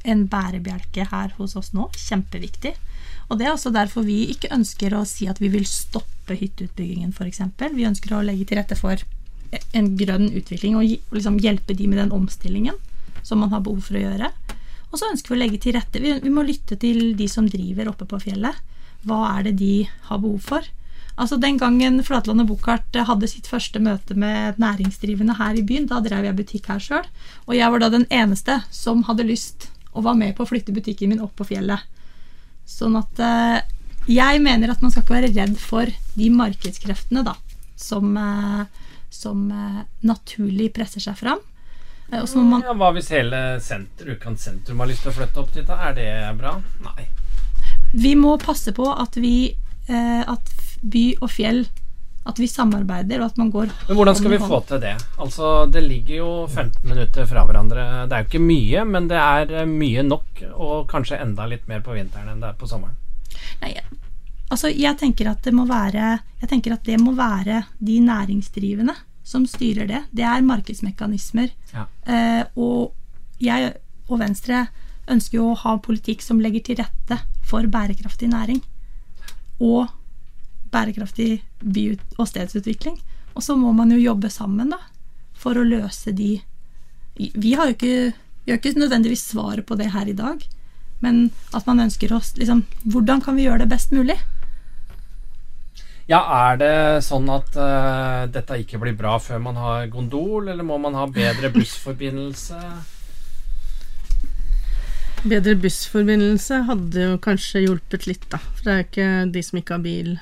B: en bærebjelke her hos oss nå. Kjempeviktig. Og det er også derfor vi ikke ønsker å si at vi vil stoppe hytteutbyggingen, f.eks. Vi ønsker å legge til rette for en grønn utvikling og liksom hjelpe de med den omstillingen som man har behov for å gjøre. Og så ønsker vi å legge til rette. Vi, vi må lytte til de som driver oppe på fjellet. Hva er det de har behov for? Altså Den gangen Flatland og Buchardt hadde sitt første møte med næringsdrivende her i byen, da drev jeg butikk her sjøl. Og jeg var da den eneste som hadde lyst og var med på å flytte butikken min opp på fjellet. Sånn at eh, jeg mener at man skal ikke være redd for de markedskreftene da, som, eh, som eh, naturlig presser seg fram. Eh, man
A: Ja, hva hvis hele senter, sentrum har lyst til å flytte opp dit? da? Er det bra? Nei.
B: Vi må passe på at vi eh, At by og fjell At vi samarbeider, og at man går
A: Men hvordan skal vi få til det? Altså, Det ligger jo 15 minutter fra hverandre. Det er jo ikke mye, men det er eh, mye nok. Og kanskje enda litt mer på vinteren enn det er på sommeren.
B: Nei, altså jeg tenker at det må være Jeg tenker at det må være de næringsdrivende som styrer det. Det er markedsmekanismer.
A: Ja.
B: Eh, og jeg og Venstre ønsker jo å ha politikk som legger til rette for bærekraftig næring. Og bærekraftig by- og stedsutvikling. Og så må man jo jobbe sammen, da, for å løse de Vi har jo ikke, vi har ikke nødvendigvis svaret på det her i dag, men at man ønsker oss liksom Hvordan kan vi gjøre det best mulig?
A: Ja, er det sånn at uh, dette ikke blir bra før man har gondol, eller må man ha bedre bussforbindelse?
C: Bedre bussforbindelse hadde jo kanskje hjulpet litt, da. For det er jo ikke de som ikke har bil.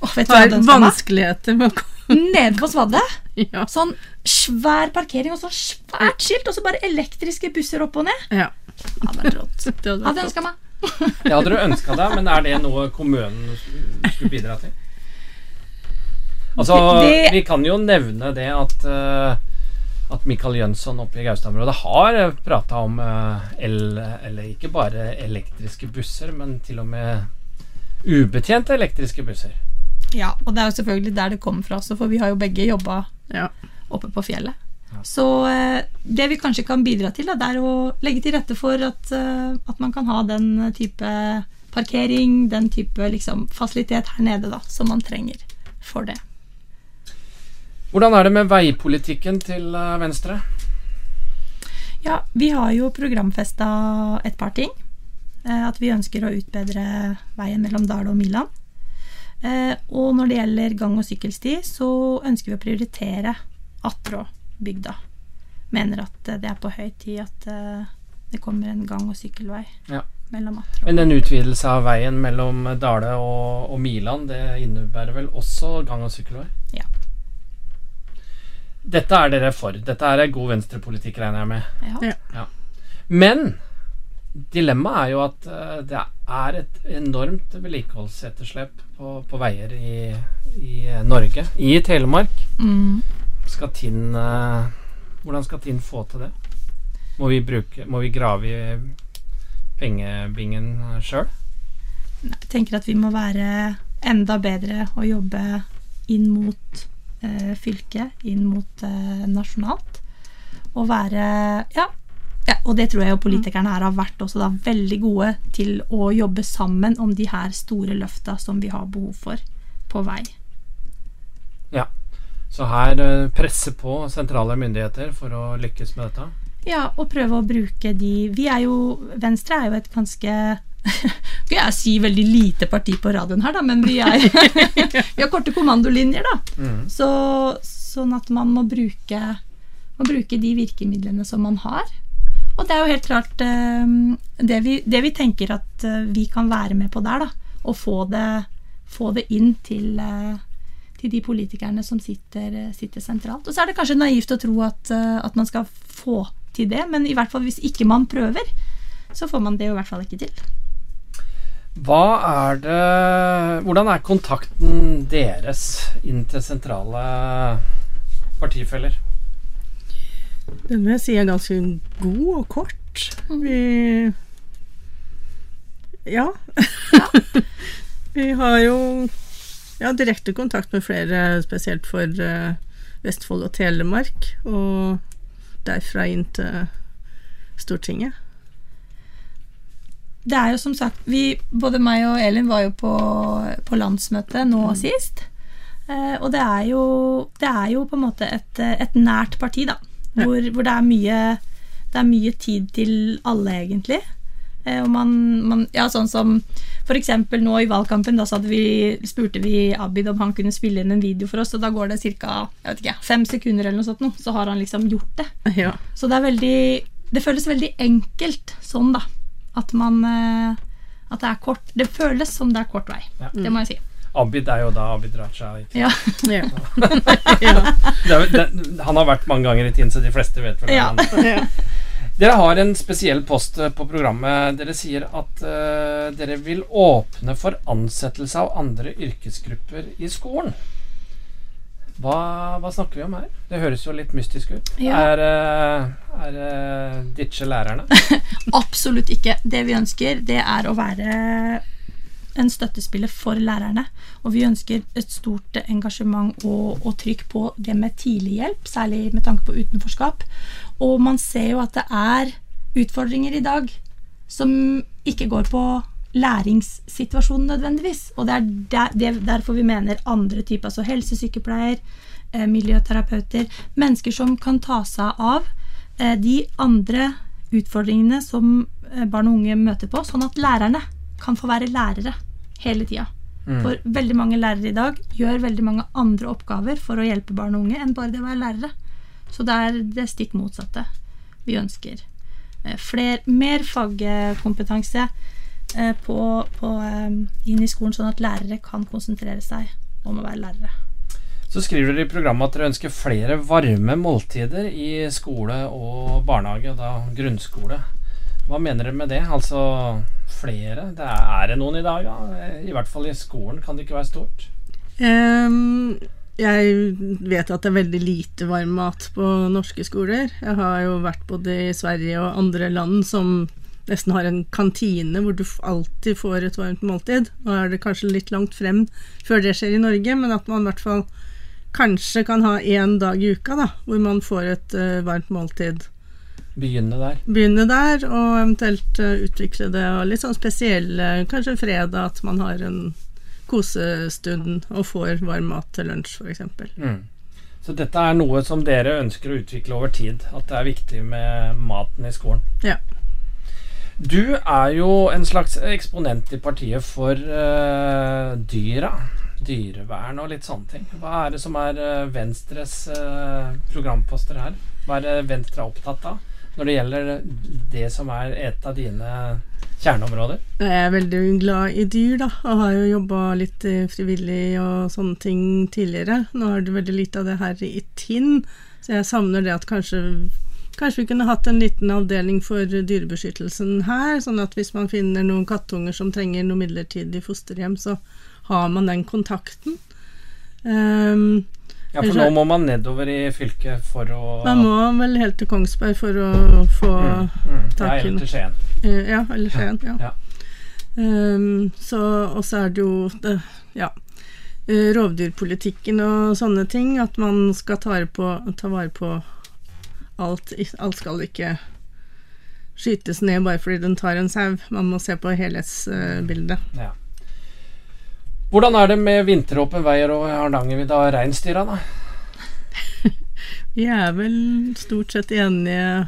B: Åh, vet
C: Har vanskeligheter med å komme
B: Nede på Svadet
C: ja.
B: Sånn svær parkering og sånn svært skilt, og så bare elektriske busser opp og ned.
C: ja.
B: Hadde rått.
C: Hadde
B: ønska meg.
A: Det hadde du ønska deg, men er det noe kommunen skulle bidra til? Altså,
B: Det-
A: vi kan jo nevne det at uh, at Mikael Jønsson oppe i Gaustad-området har prata om eh, el, eller ikke bare elektriske busser, men til og med ubetjente elektriske busser.
B: Ja, og det er jo selvfølgelig der det kommer fra også, for vi har jo begge jobba
C: Ja.
B: oppe på fjellet.
A: Ja.
B: Så eh, det vi kanskje kan bidra til, da, det er å legge til rette for at, eh, at man kan ha den type parkering, den type liksom, fasilitet her nede da, som man trenger for det.
A: Hvordan er det med veipolitikken til eh, Venstre?
B: Ja, vi har jo programfesta et par ting. Eh, At vi ønsker å utbedre veien mellom Dale og Miland. Eh, Og når det gjelder gang- og sykkelsti, så ønsker vi å prioritere Attrå-bygda. Mener at eh, det er på høy tid at eh, det kommer en gang- og sykkelvei
A: Ja. Men en utvidelse av veien mellom Dale og, og Miland, det innebærer vel også gang- og sykkelvei?
B: Ja.
A: Dette er dere for. Dette er god venstrepolitikk, regner jeg med.
B: Ja.
C: Ja.
A: Men dilemmaet er jo at eh, det er et enormt vedlikeholdsetterslep på, på veier i, i Norge. I Telemark
B: Mm.
A: skal Tinn eh, Hvordan skal Tinn få til det? Må vi, bruke, må vi grave i pengebingen sjøl?
B: Jeg tenker at vi må være enda bedre og jobbe inn mot eh, fylket, inn mot eh, nasjonalt. Og være ja, ja, og det tror jeg jo politikerne her har vært også da veldig gode til å jobbe sammen om de her store løfta som vi har behov for på vei.
A: Ja. Så her eh, presse på sentrale myndigheter for å lykkes med dette?
B: Ja, og prøve å bruke de Vi er jo Venstre er jo et ganske Skal jeg si veldig lite parti på radioen her, da, men vi, er, vi har korte kommandolinjer, da.
A: Mm.
B: Så, sånn at man må bruke, må bruke de virkemidlene som man har. Og det er jo helt klart eh, det, vi, det vi tenker at eh, vi kan være med på der, da. Og få det, få det inn til, eh, til de politikerne som sitter, eh, sitter sentralt. Og så er det kanskje naivt å tro at, at man skal få til det, men i hvert fall hvis ikke man prøver, så får man det jo i hvert fall ikke til.
A: Hva er det Hvordan er kontakten deres inn til sentrale partifeller?
C: Den vil jeg si er ganske god og kort. Vi Ja. vi har jo ja, direkte kontakt med flere, spesielt for eh, Vestfold og Telemark. Og derfra inn til Stortinget.
B: Det er jo som sagt vi, Både meg og Elin var jo på, på landsmøtet nå sist. Eh, og det er, jo, det er jo på en måte et, et nært parti, da. Hvor, hvor det, er mye, det er mye tid til alle, egentlig. Eh, og man, man Ja, sånn som for eksempel nå i valgkampen, da vi, spurte vi Abid om han kunne spille inn en video for oss, og da går det ca. fem sekunder eller noe sånt, nå, så har han liksom gjort det.
C: Ja.
B: Så det er veldig Det føles veldig enkelt sånn, da. At man eh, At det er kort Det føles som det er kort vei.
A: Ja.
B: Det må jeg si.
A: Abid er jo da Abid Raja. ikke
B: Ja.
C: Ja.
A: Det det, han har vært mange ganger i tiden, så de fleste vet vel hvem han er.
C: ja.
A: Dere har en spesiell post eh, på programmet. Dere sier at uh, dere vil åpne for ansettelse av andre yrkesgrupper i skolen. Hva, hva snakker vi om her? Det høres jo litt mystisk ut.
B: Ja.
A: Er, eh, er det ditche lærerne?
B: Absolutt ikke. Det vi ønsker, det er å være en støttespiller for lærerne. Og vi ønsker et stort engasjement og, og trykk på det med tidlig hjelp, særlig med tanke på utenforskap. Og man ser jo at det er utfordringer i dag som ikke går på læringssituasjonen nødvendigvis. Og det er der, er derfor vi mener andre typer, altså helsesykepleier, eh, miljøterapeuter, mennesker som kan ta seg av eh, de andre utfordringene som eh, barn og unge møter på, sånn at lærerne kan få være lærere hele tida. For veldig mange lærere i dag gjør veldig mange andre oppgaver for å hjelpe barn og unge enn bare det å være lærere. Så det er det stikk motsatte vi ønsker. Eh, Fler, mer fagkompetanse eh, på, på, eh, inn i skolen, sånn at lærere kan konsentrere seg om å være lærere.
A: Så skriver dere i programmet at dere ønsker flere varme måltider i skole og barnehage, og da grunnskole. Hva mener dere med det? Altså flere? Det er, det noen i dag, da? I hvert fall i skolen kan det ikke være stort.
C: Um, jeg vet at det er veldig lite varm mat på norske skoler. Jeg har jo vært både i Sverige og andre land som nesten har en kantine hvor du alltid får et varmt måltid. Nå er det kanskje litt langt frem før det skjer i Norge, men at man i hvert fall kanskje kan ha én dag i uka da, hvor man får et uh, varmt måltid.
A: Begynne der.
C: Begynne der, og eventuelt eh, utvikle det, og litt sånn spesiell, kanskje fredag, at man har en kosestund og får varm mat til lunsj, f.eks.
A: Mm. Så dette er noe som dere ønsker å utvikle over tid. At det er viktig med maten i skolen.
C: Ja.
A: Du er jo en slags eksponent i partiet for uh, dyra. Dyrevern og litt sånne ting. Hva er det som er eh, Venstres eh, programposter her? Hva er Venstre opptatt av når det gjelder det som er et av dine kjerneområder?
C: Jeg er veldig glad i dyr, da, og har jo jobba litt eh, frivillig og sånne ting tidligere. Nå har du veldig lite av det her i Tinn, så jeg savner det at kanskje Kanskje vi kunne hatt en liten avdeling for dyrebeskyttelsen her, sånn at hvis man finner noen kattunger som trenger noe midlertidig fosterhjem, så har man den kontakten. Um,
A: Ja, for nå må man nedover i fylket for å
C: Man må vel helt til Kongsberg for å få
A: mm, mm,
C: tak i
A: eller til Skien.
C: Eh, Ja, eller Skien. Ja.
A: Ja.
C: Um, så, og så er det jo det, ja, eh, rovdyrpolitikken og sånne ting. At man skal ta vare på, ta vare på alt. Alt skal ikke skytes ned bare fordi den tar en sau. Man må se på helhetsbildet.
A: Ja. Hvordan er det med vinteråpen vei over Hardangervidda og reinsdyra, da?
C: Vi er vel stort sett enige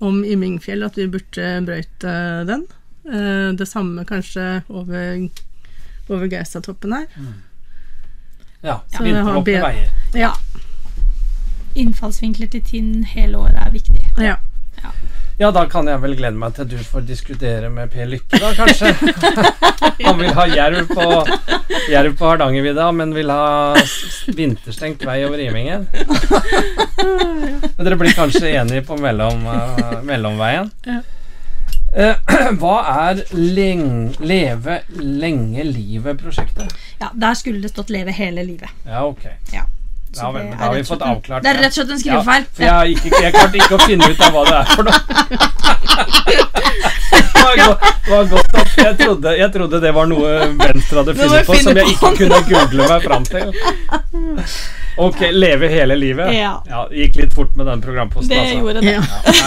C: om i Mingfjell at vi burde brøyte den. Eh, Det samme kanskje over, over Geistatoppen her.
A: Ja,
C: Så
A: vinteråpne veier.
C: Ja.
B: Innfallsvinkler til Tinn hele året er viktig.
C: ja.
A: Ja, da kan jeg vel glede meg til du får diskutere med Per Lykke, da, kanskje. Han vil ha jerv på, jerv på Hardangervidda, men vil ha vinterstengt vei over Imingen. Men dere blir kanskje enige på mellom, uh, mellomveien?
C: Ja.
A: Eh, hva er leng, Leve lenge livet-prosjektet?
B: Ja, Der skulle det stått 'Leve hele livet'.
A: Ja, ok.
B: Ja.
A: Ja vel,
B: det
A: har vi fått avklart
B: Det er rett og slett en skrivefeil.
A: Ja, for jeg, ikke, jeg klarte ikke å finne ut av hva det er for noe. Det var, go var godt at jeg trodde, jeg trodde det var noe Venstre hadde funnet på som jeg ikke kunne google meg fram til. Ok, leve hele livet.
B: Ja.
A: det Gikk litt fort med den programposten.
B: Det
A: altså.
B: gjorde det.
C: Ja.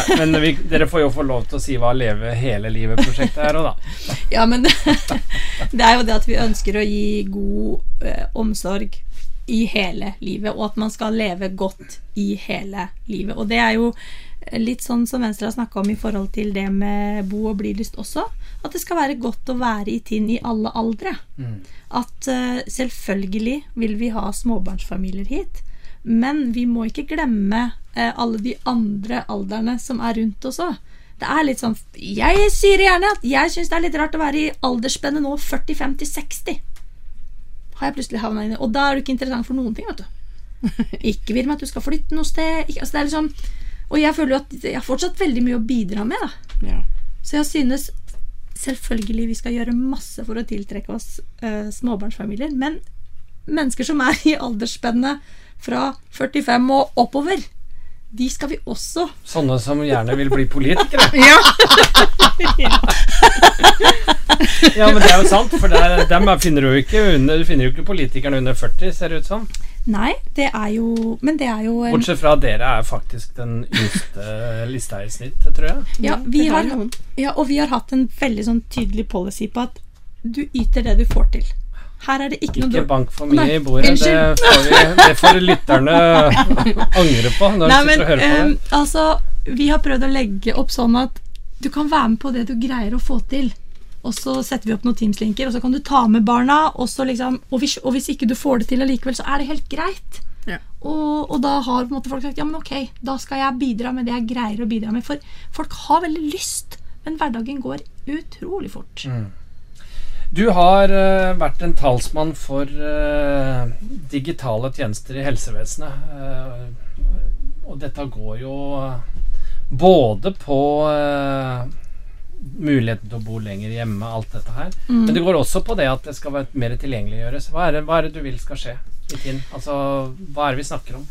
A: Nei, men vi, dere får jo få lov til å si hva Leve hele livet-prosjektet er òg, da.
B: Ja, men det er jo det at vi ønsker å gi god eh, omsorg i hele livet, og at man skal leve godt i hele livet. Og det er jo litt sånn som Venstre har snakka om i forhold til det med bo- og blilyst også. At det skal være godt å være i Tinn i alle aldre. At uh, selvfølgelig vil vi ha småbarnsfamilier hit, men vi må ikke glemme uh, alle de andre aldrene som er rundt oss òg. Det er litt sånn Jeg sier gjerne at jeg syns det er litt rart å være i aldersspennet nå 45 til 60. Har jeg plutselig havna inni. Og da er du ikke interessant for noen ting, vet du. Ikke vil med at du skal flytte noe sted. Ikke, altså det er liksom, og jeg føler jo at jeg har fortsatt veldig mye å bidra med. da
C: Ja.
B: så jeg synes selvfølgelig vi skal gjøre masse for å tiltrekke oss uh, småbarnsfamilier. Men mennesker som er i aldersspennet fra 45 og oppover, de skal vi også
A: Sånne som gjerne vil bli politikere.
C: Ja.
A: Ja, men det er jo sant, for der, dem er- finner du jo ikke under, du finner jo ikke politikerne under 40, ser det ut som.
B: Nei, det er jo Men det er jo en,
A: Bortsett fra at dere er faktisk den yngste lista i snitt, tror jeg.
B: ja, vi
C: har
B: ja, Og vi har hatt en veldig sånn tydelig policy på at du yter det du får til. Her er det ikke noe
A: Ikke bank for mye
B: Nei,
A: i bordet. Det får, vi, det får lytterne angre på når de
B: Nei,
A: sitter
B: men
A: og hører på
B: det.
A: det.
B: altså Vi har prøvd å legge opp sånn at du kan være med på det du greier å få til. Og så setter vi opp noen Teams-linker, og så kan du ta med barna. Og, så liksom, og, hvis, og hvis ikke du får det til allikevel, så er det helt greit.
C: Ja.
B: Og, og da har på en måte folk sagt ja, men ok, da skal jeg bidra med det jeg greier å bidra med. For folk har veldig lyst, men hverdagen går utrolig fort.
A: Mm. Du har uh, vært en talsmann for uh, digitale tjenester i helsevesenet. Uh, og dette går jo både på muligheten til å bo lenger hjemme, alt dette her.
B: Mm.
A: Men det går også på det at det skal være mer tilgjengeliggjøres. Hva er det, hva er det du vil skal skje i Tinn? Altså, hva er det vi snakker om?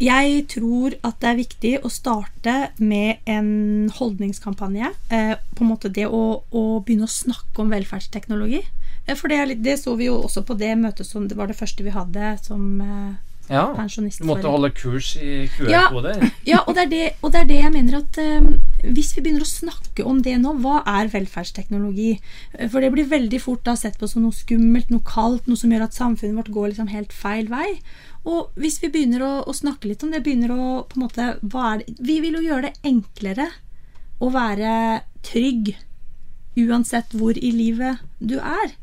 B: Jeg tror at det er viktig å starte med en holdningskampanje. Eh, på en måte det å, å begynne å snakke om velferdsteknologi. Eh, for det, det så vi jo også på det møtet som det var det første vi hadde som eh,
A: Ja, du måtte holde kurs i QR-koder.
B: Ja, og det, er det, og det er det jeg mener at eh, hvis vi begynner å snakke om det nå, hva er velferdsteknologi? Eh, For det blir veldig fort da sett på som noe skummelt, noe kaldt, noe som gjør at samfunnet vårt går liksom helt feil vei. Og hvis vi begynner å, å snakke litt om det, begynner å på en måte hva er det? Vi vil jo gjøre det enklere å være trygg uansett hvor i livet du er.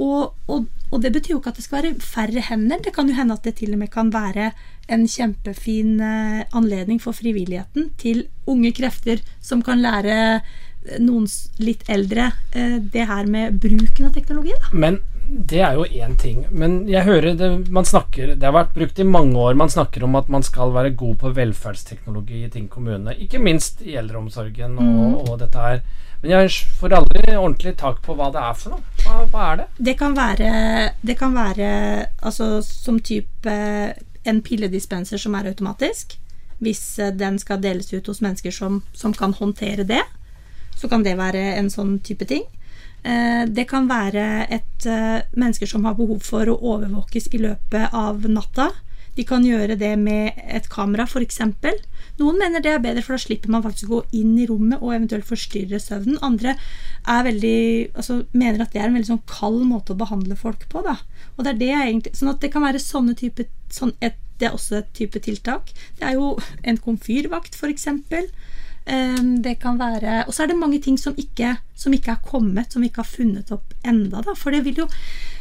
B: Og, og, og det betyr jo ikke at det skal være færre hender. Det kan jo hende at det til og med kan være en kjempefin eh, anledning for frivilligheten til unge krefter som kan lære eh, noen litt eldre eh, det her med bruken av teknologi. Da.
A: Men det er jo én ting. Men jeg hører det man snakker Det har vært brukt i mange år. Man snakker om at man skal være god på velferdsteknologi i ting kommunene. Ikke minst i eldreomsorgen og, og dette her. Men jeg får aldri ordentlig tak på hva det er for noe. Hva, hva er det?
B: Det kan være, det kan være altså, som type en pilledispenser som er automatisk. Hvis eh, den skal deles ut hos mennesker som, som kan håndtere det, så kan det være en sånn type ting. Eh, det kan være et eh, mennesker som har behov for å overvåkes i løpet av natta. De kan gjøre det med et kamera, f.eks. Noen mener det er bedre, for da slipper man faktisk å gå inn i rommet og eventuelt forstyrre søvnen. Andre er veldig, altså, mener at det er en veldig sånn kald måte å behandle folk på. Da. Og det er det egentlig, sånn at det kan være sånne type, sånn et, Det er også et type tiltak. Det er jo en komfyrvakt, f.eks. Um, det kan være Og så er det mange ting som ikke, som ikke er kommet, som vi ikke har funnet opp enda. Da. For det vil jo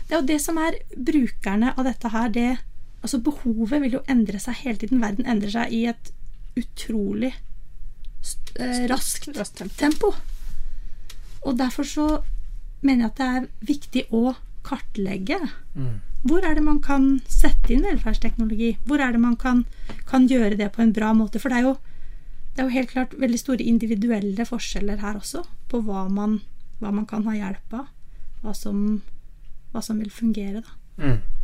B: Det er jo det som er brukerne av dette her, det Altså behovet vil jo endre seg hele tiden. Verden endrer seg i et utrolig eh, raskt tempo. Og derfor så mener jeg at det er viktig å kartlegge.
A: Mm.
B: Hvor er det man kan sette inn velferdsteknologi? Hvor er det man kan, kan gjøre det på en bra måte? For det er, jo, det er jo helt klart veldig store individuelle forskjeller her også, på hva man, hva man kan ha hjelp av. Hva som, hva som vil fungere, da.
A: Mm.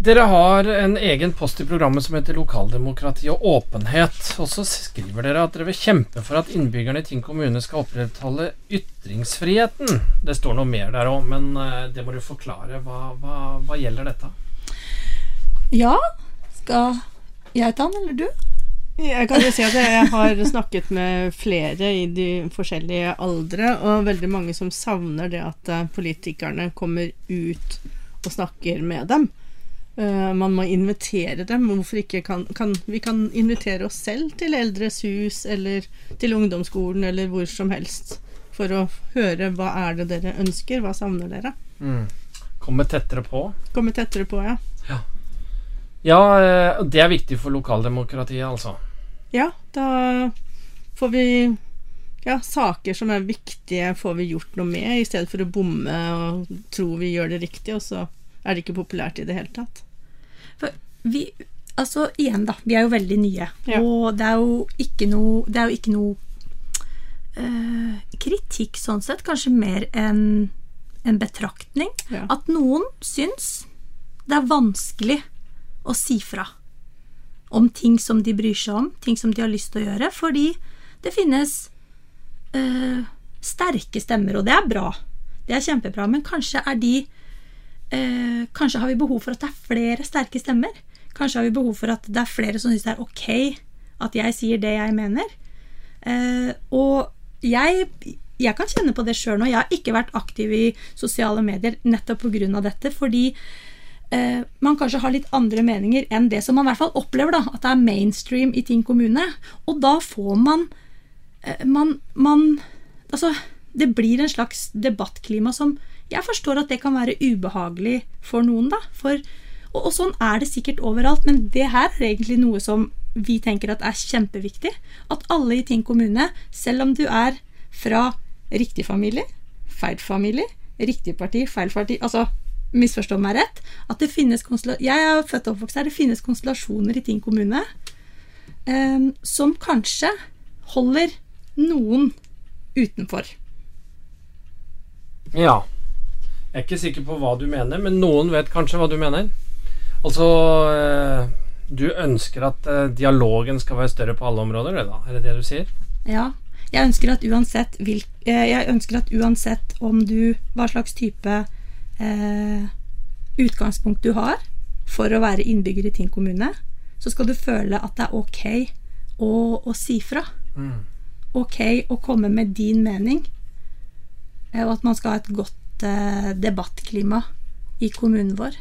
A: Dere har en egen post i programmet som heter Lokaldemokrati og åpenhet. Og så skriver dere at dere vil kjempe for at innbyggerne i Tinn kommune skal opprettholde ytringsfriheten. Det står noe mer der òg, men eh, det må du forklare. Hva, hva, hva gjelder dette?
B: Ja, skal jeg ta den, eller du?
C: Jeg kan jo si at jeg har snakket med flere i de forskjellige aldre, og veldig mange som savner det at eh, politikerne kommer ut og snakker med dem. Uh, man må invitere dem. Hvorfor ikke kan, kan, Vi kan invitere oss selv til Eldres hus eller til ungdomsskolen eller hvor som helst for å høre hva er det dere ønsker, hva savner dere?
A: Mm. Komme tettere på?
C: Komme tettere på, ja.
A: Ja, ja eh, det er viktig for lokaldemokratiet, altså.
C: Ja, da får vi ja, saker som er viktige, får vi gjort noe med, i stedet for å bomme og tro vi gjør det riktig, og så er det ikke populært i det hele tatt.
B: Vi Altså, igjen, da. Vi er jo veldig nye.
C: Ja.
B: Og det er jo ikke noe Det er jo ikke noe eh, kritikk sånn sett. Kanskje mer enn en betraktning.
C: Ja.
B: At noen syns det er vanskelig å si fra om ting som de bryr seg om, ting som de har lyst til å gjøre, fordi det finnes eh, sterke stemmer, og det er bra. Det er kjempebra, men kanskje er de eh, Kanskje har vi behov for at det er flere sterke stemmer. Kanskje har vi behov for at det er flere som syns det er ok at jeg sier det jeg mener. Eh, og jeg, jeg kan kjenne på det sjøl nå. Jeg har ikke vært aktiv i sosiale medier nettopp pga. dette, fordi eh, man kanskje har litt andre meninger enn det som man i hvert fall opplever, da, at det er mainstream i Ting kommune. Og da får man eh, man, man Altså, det blir en slags debattklima som jeg forstår at det kan være ubehagelig for noen, da. For, og, og sånn er det sikkert overalt, men det her er egentlig noe som vi tenker at er kjempeviktig. At alle i Tinn kommune, selv om du er fra riktig familie, feil familie, riktig parti, feil parti Altså, misforstå meg rett. At det finnes Jeg er født og oppvokst her. Det finnes konstellasjoner i Tinn kommune eh, som kanskje holder noen utenfor.
A: Ja. Jeg er ikke sikker på hva du mener, men noen vet kanskje hva du mener. Altså eh, Du ønsker at eh, dialogen skal være større på alle områder, det da? Er det det du sier?
B: Ja. Jeg ønsker at uansett, hvil, eh, jeg ønsker at uansett om du Hva slags type eh, utgangspunkt du har for å være innbygger i Tinn kommune, så skal du føle at det er ok å, å si fra.
A: Mm.
B: Ok å komme med din mening. Og at man skal ha et godt eh, debattklima i kommunen vår.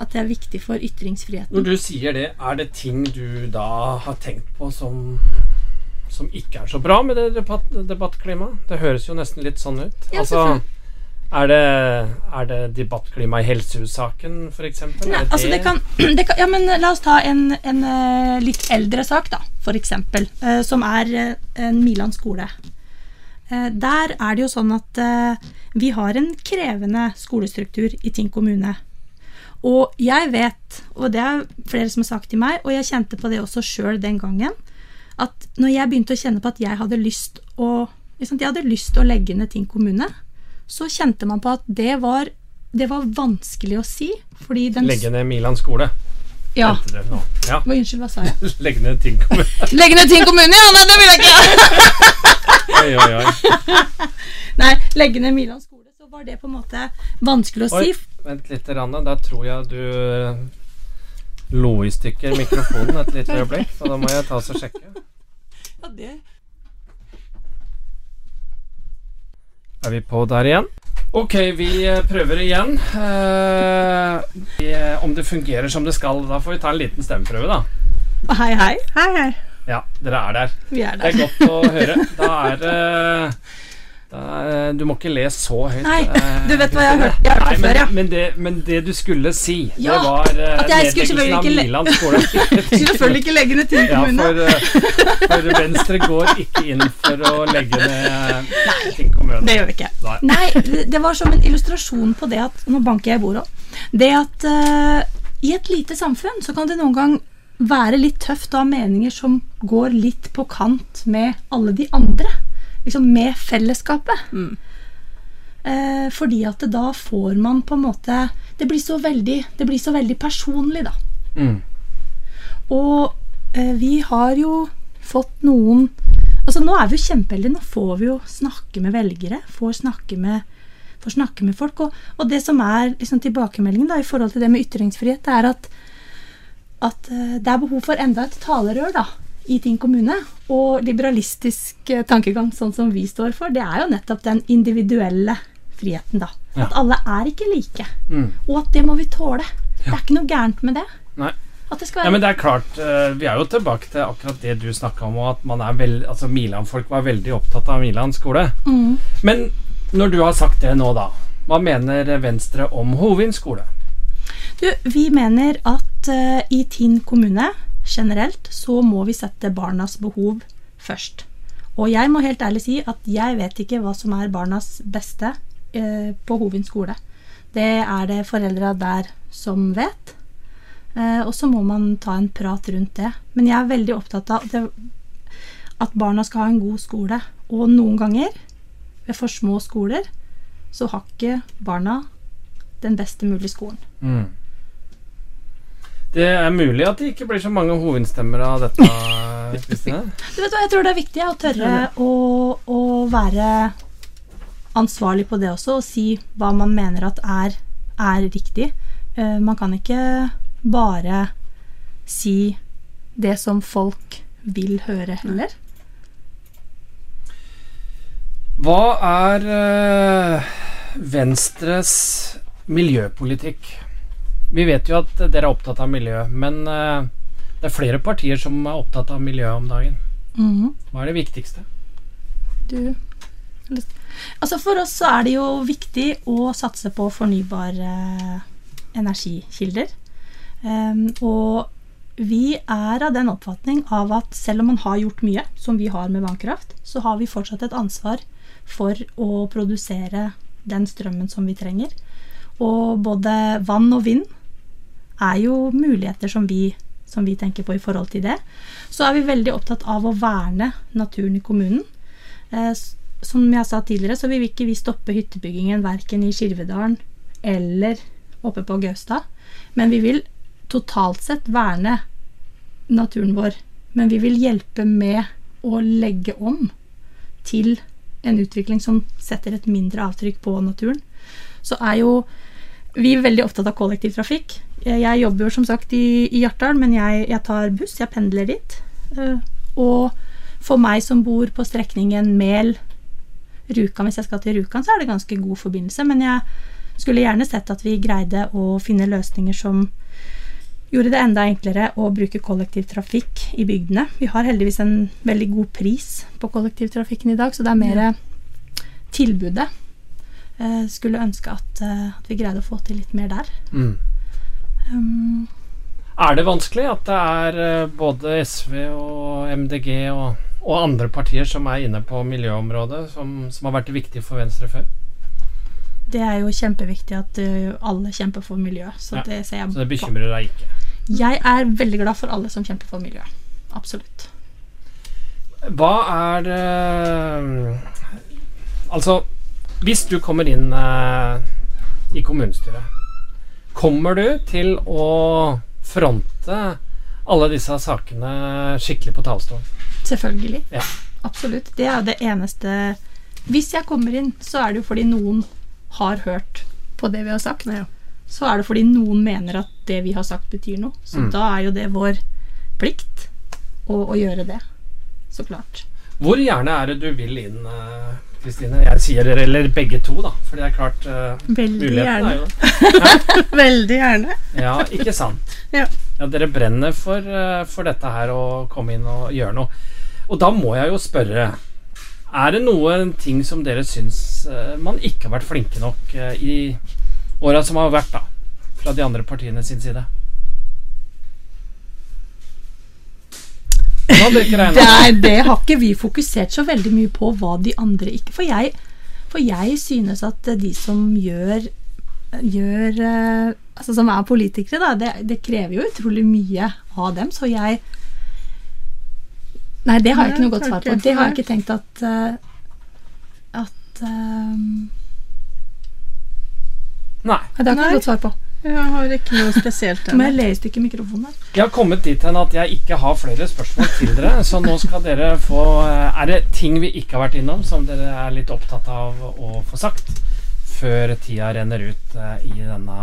B: At det er viktig for ytringsfriheten.
A: Når du sier det, er det ting du da har tenkt på som som ikke er så bra med det debatt, debattklimaet? Det høres jo nesten litt sånn ut.
B: Ja,
A: altså, er det, er det debattklima i helsehussaken, f.eks.?
B: Altså det kan, det kan Ja, men la oss ta en, en eh, litt eldre sak, da, eksempel. eh, som er eh, en Milan skole. Eh, Der er det jo sånn at eh, vi har en krevende skolestruktur i Tinn kommune. Og jeg vet, og det er flere som har sagt til meg, og jeg kjente på det også sjøl den gangen, at når jeg begynte å kjenne på at jeg hadde lyst å liksom, Jeg hadde lyst til å legge ned Tinn kommune, så kjente man på at det var, det var vanskelig å si. Fordi den
A: Legge ned Milan skole.
B: Ja.
A: Ja.
B: Hva, unnskyld, hva sa jeg?
A: Legge ned ting kommune.
B: Legge ned Tinn kommune? Ja, nei, det vil jeg ikke!
A: Oi, oi, oi.
B: Nei, legge ned Milan skole. Var det på en måte vanskelig å
A: Oi.
B: si.
A: Vent litt, Ranne. Der tror jeg du eh, lo i stykker mikrofonen et lite øyeblikk, så da må jeg ta oss og sjekke.
B: Ja, det
A: Er vi på der igjen? Ok, vi eh, prøver igjen. Eh, vi, eh, om det fungerer som det skal. Da får vi ta en liten stemmeprøve, da.
B: Hei, hei.
C: Hei, hei.
A: Ja, dere er der.
B: Vi er der.
A: Det er godt å høre. Da er det da, er- Du må ikke le så høyt.
B: Nei,
A: eh,
B: du vet hva jeg har hørt- jeg har hørt
A: Nei, men,
B: før, ja.
A: Men det, men det du skulle si,
B: Ja,
A: det var eh,
B: at jeg
A: nedleggelsen av Milan skole.
B: Selvfølgelig ikke legge ned Tinn
A: Ja,
B: kommune.
A: for, eh, for Venstre går ikke inn for å legge ned Tinn kommune.
B: Det gjør vi ikke.
A: Nei.
B: Nei, det- det var som en illustrasjon på det at Nå banker jeg i bordet òg. Det at uh, i et lite samfunn så kan det noen gang være litt tøft å ha meninger som går litt på kant med alle de andre. Liksom med fellesskapet. Eh, fordi at da får man på en måte Det blir så veldig, det blir så veldig personlig, da.
A: Mm.
B: Og eh, vi har jo fått noen Altså Nå er vi jo kjempeheldige. Nå får vi jo snakke med velgere. Får snakke med, får snakke med folk. Og, og det som er liksom tilbakemeldingen da, i forhold til det med ytringsfrihet, det er at, at eh, det er behov for enda et talerør da, i Tinn kommune. Og liberalistisk eh, tankegang, sånn som vi står for, det er jo nettopp den individuelle friheten. da.
A: Ja.
B: At alle er ikke like.
A: Mm.
B: Og at det må vi tåle. Det er ikke noe gærent med det.
A: Nei.
B: At det skal
A: Ja, men det er klart, eh, Vi er jo tilbake til akkurat det du snakka om, og at man er veld, altså Milan-folk var veldig opptatt av Milan skole.
B: Mm.
A: Men når du har sagt det nå, da. Hva mener Venstre om Hovin skole?
B: Du, vi mener at uh, i Tinn kommune generelt så må vi sette barnas behov først. Og jeg må helt ærlig si at jeg vet ikke hva som er barnas beste eh, på Hovin skole. Det er det foreldra der som vet. Eh, og så må man ta en prat rundt det. Men jeg er veldig opptatt av det, at barna skal ha en god skole. Og noen ganger, ved for små skoler, så har ikke barna den beste mulige skolen.
A: Mm. Det er mulig at det ikke blir så mange hovedstemmer av dette, Kristine.
B: Du vet hva, Jeg tror det er viktig å tørre å, å være ansvarlig på det også, og si hva man mener at er, er riktig. Uh, man kan ikke bare si det som folk vil høre, heller.
A: Hva er eh, Venstres miljøpolitikk? Vi vet jo at dere er opptatt av miljø, men eh, det er flere partier som er opptatt av miljø om dagen.
B: Mhm.
A: Hva er det viktigste?
B: Du Altså For oss så er det jo viktig å satse på fornybare energikilder. Og vi er av den oppfatning av at selv om man har gjort mye, som vi har med vannkraft, så har vi fortsatt et ansvar for å produsere den strømmen som vi trenger. Og både vann og vind er jo muligheter som vi, som vi tenker på i forhold til det. Så er vi veldig opptatt av å verne naturen i kommunen. Eh, som jeg sa tidligere, så vil ikke vi stoppe hyttebyggingen verken i Skirvedalen eller oppe på Gaustad. Men vi vil totalt sett verne naturen vår. Men vi vil hjelpe med å legge om til en utvikling som setter et mindre avtrykk på naturen. Så er jo vi er veldig opptatt av kollektivtrafikk. Jeg jobber jo som sagt i, i Hjartdal, men jeg, jeg tar buss. Jeg pendler dit. Eh, Og for meg som bor på strekningen Mel-Rjukan, hvis jeg skal til Rjukan, så er det ganske god forbindelse. Men jeg skulle gjerne sett at vi greide å finne løsninger som gjorde det enda enklere å bruke kollektivtrafikk i bygdene. Vi har heldigvis en veldig god pris på kollektivtrafikken i dag, så det er mer tilbudet. Eh, skulle ønske at, eh, at vi greide å få til litt mer der.
A: Mm.
B: Um,
A: Er det vanskelig at det er eh, både SV og MDG og, og andre partier som er inne på miljøområdet, som, som har vært viktige for Venstre før?
B: det er jo kjempeviktig at alle kjemper for miljøet. Så
A: Ja,
B: det ser
A: Så det bekymrer deg ikke?
B: Jeg er veldig glad for alle som kjemper for miljøet. Absolutt.
A: Hva er det Altså, hvis du kommer inn eh, i kommunestyret, kommer du til å fronte alle disse sakene skikkelig på talerstolen.
B: Selvfølgelig.
A: Ja.
B: Absolutt. Det er jo det eneste Hvis jeg kommer inn, så er det jo fordi noen har hørt på det vi har sagt.
C: Ja.
B: Så er det fordi noen mener at det vi har sagt, betyr noe. Så
A: Mm.
B: da er jo det vår plikt å, å gjøre det. Så klart.
A: Hvor gjerne er det du vil inn, eh, Kristine? Jeg sier dere, eller begge to, da. For det er klart uh,
C: Veldig
A: er
C: gjerne. Veldig gjerne.
A: Ja, ikke sant?
C: Ja.
A: Ja, dere brenner for, uh, for dette her å komme inn og gjøre noe. Og da må jeg jo spørre Er det noen ting som dere syns uh, man ikke har vært flinke nok i åra som har vært, da? Fra de andre partiene sin side? Nå hadde dere ikke regnet.
B: Det, er, det har ikke vi fokusert så veldig mye på hva de andre ikke For jeg, for jeg synes at de som gjør Gjør eh, Altså som er politikere, da, det, det krever jo utrolig mye av dem, så jeg Nei, det har jeg ikke noe godt svar på. Det har jeg ikke tenkt at eh, At um,
A: Nei.
B: Det har jeg ikke noe godt svar på.
C: Jeg har ikke noe spesielt
B: må jeg leste ikke mikrofonen her.
A: Jeg har kommet dit hen at jeg ikke har flere spørsmål til dere, så nå skal dere få eh, Er det ting vi ikke har vært innom som dere er litt opptatt av å få sagt før tida renner ut eh, i denne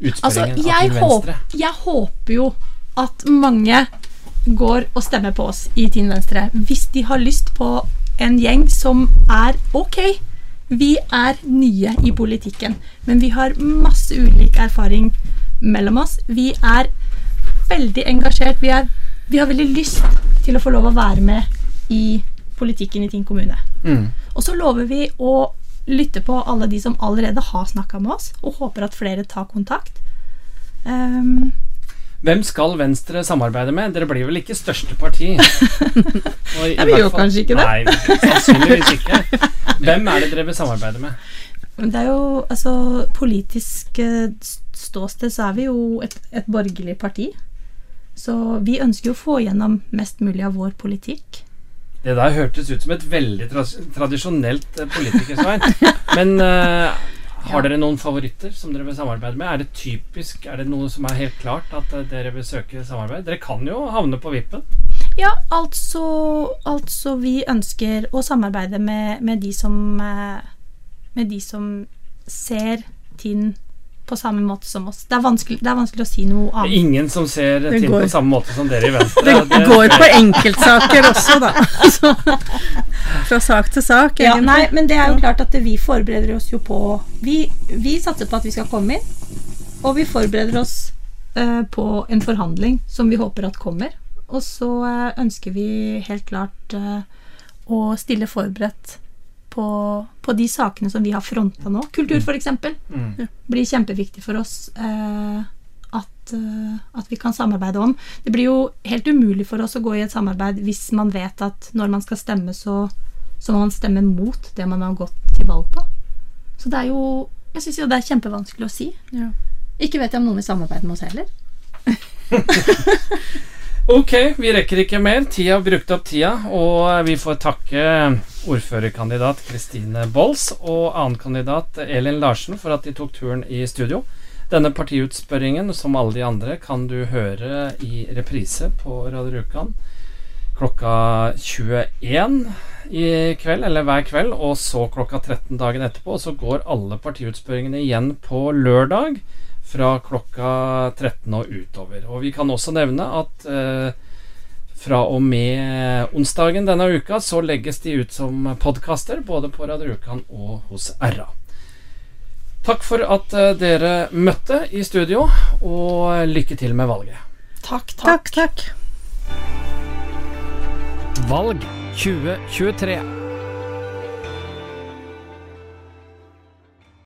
B: Altså,
A: utspørringen
B: jeg,
A: av Til
B: håp,
A: Venstre?
B: jeg håper jo at mange går og stemmer på oss i Team Venstre hvis de har lyst på en gjeng som er ok. Vi er nye i politikken, men vi har masse ulik erfaring mellom oss. Vi er veldig engasjert. Vi, er, vi har veldig lyst til å få lov å være med i politikken i Tinn kommune.
A: Mm.
B: Og så lover vi å lytte på alle de som allerede har snakka med oss, og håper at flere tar kontakt. Ehm,
A: Hvem skal Venstre samarbeide med? Dere blir vel ikke største parti? Og i
B: Ja, vi gjør kanskje ikke det.
A: Nei, sannsynligvis ikke. Hvem er det dere vil samarbeide med?
B: det er jo altså Politisk eh, ståsted så er vi jo et, et borgerlig parti. Så vi ønsker jo å få gjennom mest mulig av vår politikk.
A: Det der hørtes ut som et veldig tra tradisjonelt eh, politikersvar. Men eh, har dere noen favoritter som dere vil samarbeide med? Er det typisk, er det noe som er helt klart at eh, dere vil søke samarbeid? Dere kan jo havne på vippen.
B: Ja, altså, altså vi ønsker å samarbeide med, med de som eh, Med de som ser Tinn på samme måte som oss. Det er vanskelig, det er vanskelig å si noe annet.
A: ingen som ser
C: Det
A: ting
C: går.
A: på samme måte som dere i Venstre.
C: Det går på enkeltsaker også, da. Så, fra sak til sak,
B: Ja, nei, men det er jo klart at vi forbereder oss jo på Vi, vi satser på at vi skal komme inn, og vi forbereder oss uh, på en forhandling som vi håper at kommer. Og så eh, ønsker vi helt klart uh, å stille forberedt på, på de sakene som vi har fronta nå. Kultur, f.eks.
A: Mm.
B: blir kjempeviktig for oss eh, at, eh, at vi kan samarbeide om. Det blir jo helt umulig for oss å gå i et samarbeid hvis man vet at når man skal stemme, så, så må man stemme mot det man har gått til valg på. Så det er jo Jeg syns jo det er kjempevanskelig å si.
C: Ja.
B: Ikke vet jeg om noen vil samarbeide med oss heller.
A: Ok, vi rekker ikke mer. Tida har brukt opp tida, og vi får takke ordførerkandidat Kristine Bolls og annenkandidat Elin Larsen for at de tok turen i studio. Denne partiutspørringen, som alle de andre, kan du høre i reprise på Radio Rjukan klokka 21 i kveld, eller hver kveld, og så klokka 13 dagen etterpå. Og så går alle partiutspørringene igjen på lørdag fra klokka 13 og utover. Og vi kan også nevne at eh, fra og med onsdagen denne uka så legges de ut som podkaster både på Radio Rjukan og hos RA. Takk for at eh, dere møtte i studio, og lykke til med valget.
B: Takk, takk.
C: Takk, takk.
A: Valg 2023.